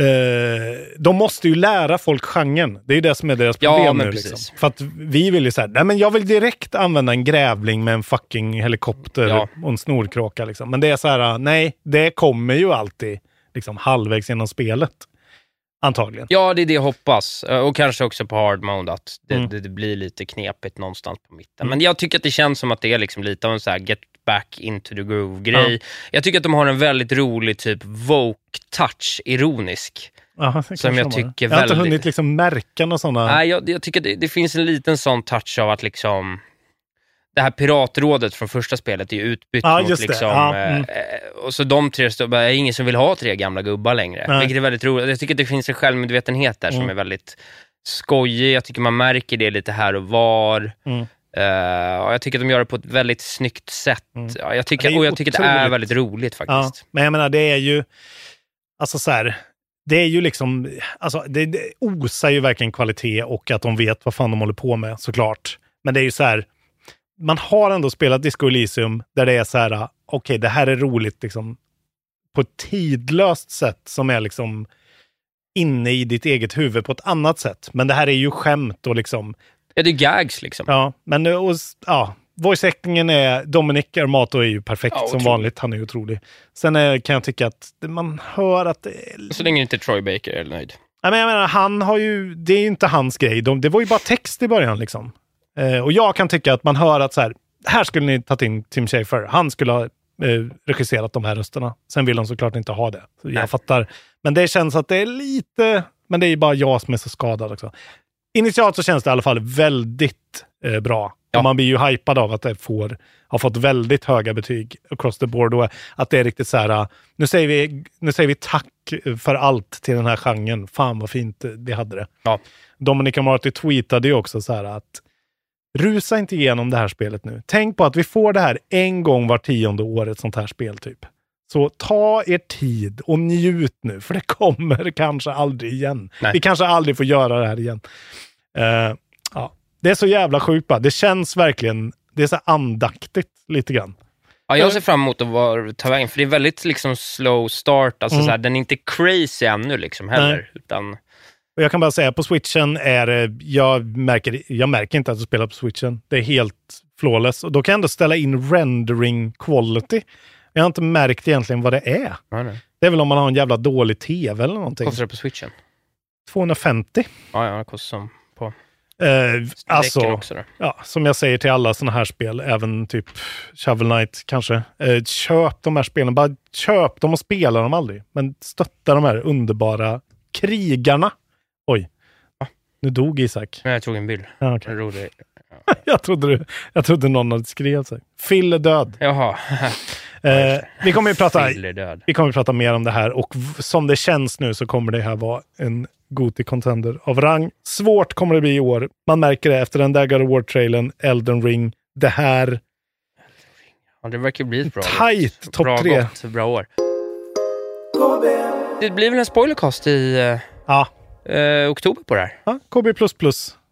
eh, de måste ju lära folk genren. Det är ju det som är deras Ja, problem men nu. Liksom. För att vi vill ju säga, nej men jag vill direkt använda en grävling med en fucking helikopter Ja. och en snorkråka. Liksom. Men det är så här, nej, det kommer ju alltid liksom, halvvägs genom spelet. Antagligen. Ja, det är det jag hoppas. Eh, Och kanske också på hard mode, att det, Mm. det, det blir lite knepigt någonstans på mitten. Mm. Men jag tycker att det känns som att det är liksom lite av en så här get back into the groove-grej. Jag tycker att de har en väldigt rolig typ woke-touch, ironisk. Aha, Som jag tycker Jag har inte hunnit liksom märka några sådana. Nej, jag, jag tycker det, det finns en liten sån touch av att liksom det här piratrådet från första spelet är ju utbytt Ja, mot liksom... Ja, eh, mm. eh, och så de tre står bara, det är ingen som vill ha tre gamla gubbar längre. Nej. Vilket är väldigt roligt. Jag tycker att det finns en självmedvetenhet där som Mm. är väldigt skojig. Jag tycker man märker det lite här och var. Mm. Eh, och jag tycker att de gör det på ett väldigt snyggt sätt. Mm. Ja, jag tycker, Ja, och jag tycker att det är väldigt roligt Ja, faktiskt. men jag menar, det är ju... Alltså så här, det är ju liksom... Alltså, det, det osar ju verkligen kvalitet och att de vet vad fan de håller på med, såklart. Men det är ju så här... Man har ändå spelat Disco Elysium där det är så här, okej, det här är roligt liksom på ett tidlöst sätt som är liksom inne i ditt eget huvud på ett annat sätt. Men det här är ju skämt och liksom... Ja, det är gags liksom. Ja, men och, ja, voice-actingen är... Dominic Armato är ju perfekt Ja, som vanligt. Han är otrolig. Sen är, kan jag tycka att man hör att det är Så länge inte Troy Baker är nöjd. Nej, men jag menar, han har ju, det är ju inte hans grej. De, det var ju bara text i början. liksom. Eh, och jag kan tycka att man hör att så här, här skulle ni tagit in Tim Schafer. Han skulle ha eh, regisserat de här rösterna. Sen vill de såklart inte ha det. Så jag fattar. Men det känns att det är lite, men det är ju bara jag som är så skadad också. Initialt så känns det i alla fall väldigt eh, bra. Och man blir ju hypad av att det får, har fått väldigt höga betyg across the board. Och att det är riktigt så här, uh, nu säger vi, nu säger vi tack för allt till den här genren. Fan vad fint vi hade det. Ja. Dominic Amarty tweetade ju också så här att rusa inte igenom det här spelet nu. Tänk på att vi får det här en gång var tionde år, ett sånt här spel typ. Så ta er tid och njut nu, för det kommer kanske aldrig igen. Nej. Vi kanske aldrig får göra det här igen. Eh, ja. Det är så jävla sjukt bara. Det känns verkligen, det är så andaktigt lite grann. Ja, jag ser fram emot att ta vägen, för det är väldigt liksom slow start. Alltså, Mm. så här, den är inte crazy ännu liksom heller. Nej. Utan, Och jag kan bara säga, på switchen är det- jag märker, jag märker inte att jag spelar på switchen. Det är helt flawless. Och då kan jag ändå ställa in rendering quality. Jag har inte märkt egentligen vad det är. nej, nej. Det är väl om man har en jävla dålig tv eller någonting. Kostar det på switchen? 250. Ja, ja, det kostar som på Eh, alltså, ja, som jag säger till alla sådana här spel, även typ Shovel Knight kanske. Eh, köp de här spelen, bara köp dem och spela dem aldrig. Men stötta de här underbara krigarna. Nu dog Isak. Men jag tog en bild. Ja. En rolig. jag, trodde du, jag trodde någon hade skrivit här. Phil är död. Jaha. Eh, vi kommer ju prata, vi kommer prata mer om det här och som det känns nu så kommer det här vara en Goti contender av rang. Svårt kommer det bli i år. Man märker det efter den där God of War-trailern, Elden Ring. Det här, Ja, det verkar bli ett bra Tight topp bra tre. Gott, bra år. Det blir väl en spoilercast i eh, ja, eh, oktober på det här. ja KB++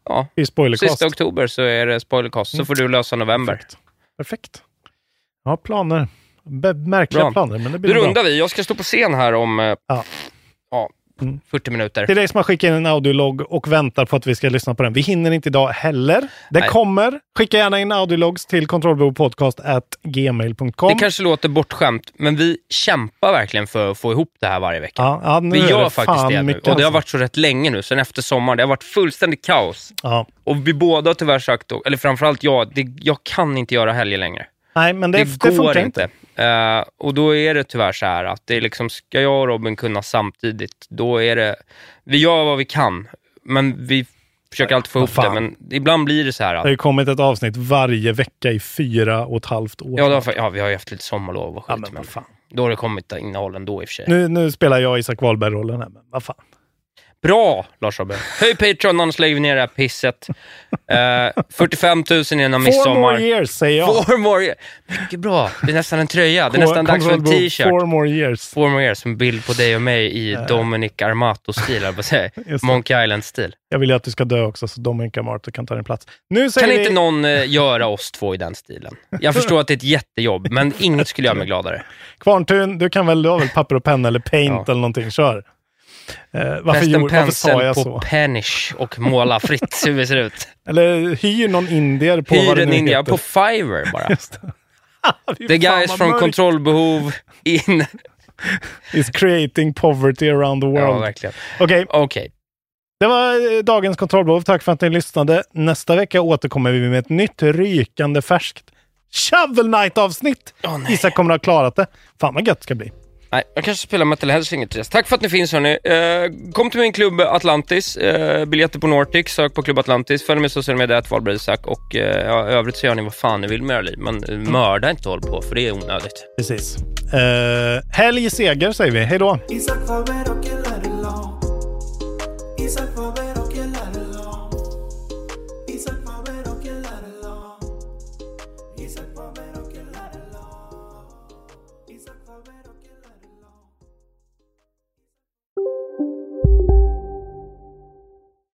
Ja. i spoilercast. Sista oktober så är det spoilercast, så får du lösa november. Perfekt. Perfekt. Ja, planer. Be- märkliga Bra. planer, men det blir bra. rundar vi. Jag ska stå på scen här om eh, Ja. Ja, 40 minuter. Till dig som har skickat in en audiologg och väntar på att vi ska lyssna på den. Vi hinner inte idag heller. Det Nej. kommer. Skicka gärna in audiologs till kontrollbehovpodcast.gmail.com. Det kanske låter bortskämt, men vi kämpar verkligen för att få ihop det här varje vecka. Ja, ja, nu vi gör det faktiskt det nu. Och det har alltså. varit så rätt länge nu, sen efter sommaren. Det har varit fullständigt kaos. Ja. Och vi båda har tyvärr sagt, eller framförallt jag, det, jag kan inte göra helger längre. Nej, men det, Det, det, funkar inte. Eh, och då är det tyvärr så här att det är liksom, ska jag och Robin kunna samtidigt, då är det, vi gör vad vi kan, men vi försöker alltid få ihop det, men ibland blir det så här Det att, har ju kommit ett avsnitt varje vecka i fyra och ett halvt år. ja, då, ja vi har ju haft lite sommarlov och Ja, skit, men men vad fan. då har det kommit innehåll ändå i och för sig. Nu, nu spelar jag Isak Wahlberg-rollen här, men vad fan. Bra, Lars Robbe. Höj Patreon, annars lägger vi ner det här pisset. Eh, 45 000 innan Four midsommar. more years, säger jag. Four more years. Mycket bra. Det är nästan en tröja. Det är nästan dags för en t-shirt. Four more years. Four more years, en bild på dig och mig i Dominic Armato-stil. Monkey Island-stil. Jag vill ju att du ska dö också, så Dominic Marto kan ta din plats. Nu Kan vi... inte någon eh, göra oss två i den stilen? Jag förstår att det är ett jättejobb, men inget skulle göra mig gladare. Kvarntun, du kan väl, du har väl papper och penna eller paint Ja. eller någonting, kör. Eh, varför, gjorde, varför sa jag på så? Penish och måla fritt hur det ser ut. Eller hyr någon indier på vad Hyr det en nu India heter. på Fiverr bara. The guys vad mörkt. kontrollbehov in... Is creating poverty around the Ja, world. verkligen. Okej, Okej. det var eh, dagens kontrollbehov. Tack för att ni lyssnade. Nästa vecka återkommer vi med ett nytt rykande färskt Shovel Knight-avsnitt. Nej. Isak kommer att ha klarat det. Fan vad gött det ska bli. Nej, jag kanske spelar Metal Hellsinger till dess. Tack för att ni finns hörni. Eh, kom till min klubb Atlantis. Eh, biljetter på Nordic. Sök på Klubb Atlantis. Följ med sociala medier, att. Och eh, ja, övrigt så gör ni vad fan ni vill med era liv. Men eh, mörda inte håll på, för det är onödigt. Precis. Uh, helg seger säger vi. Hej då.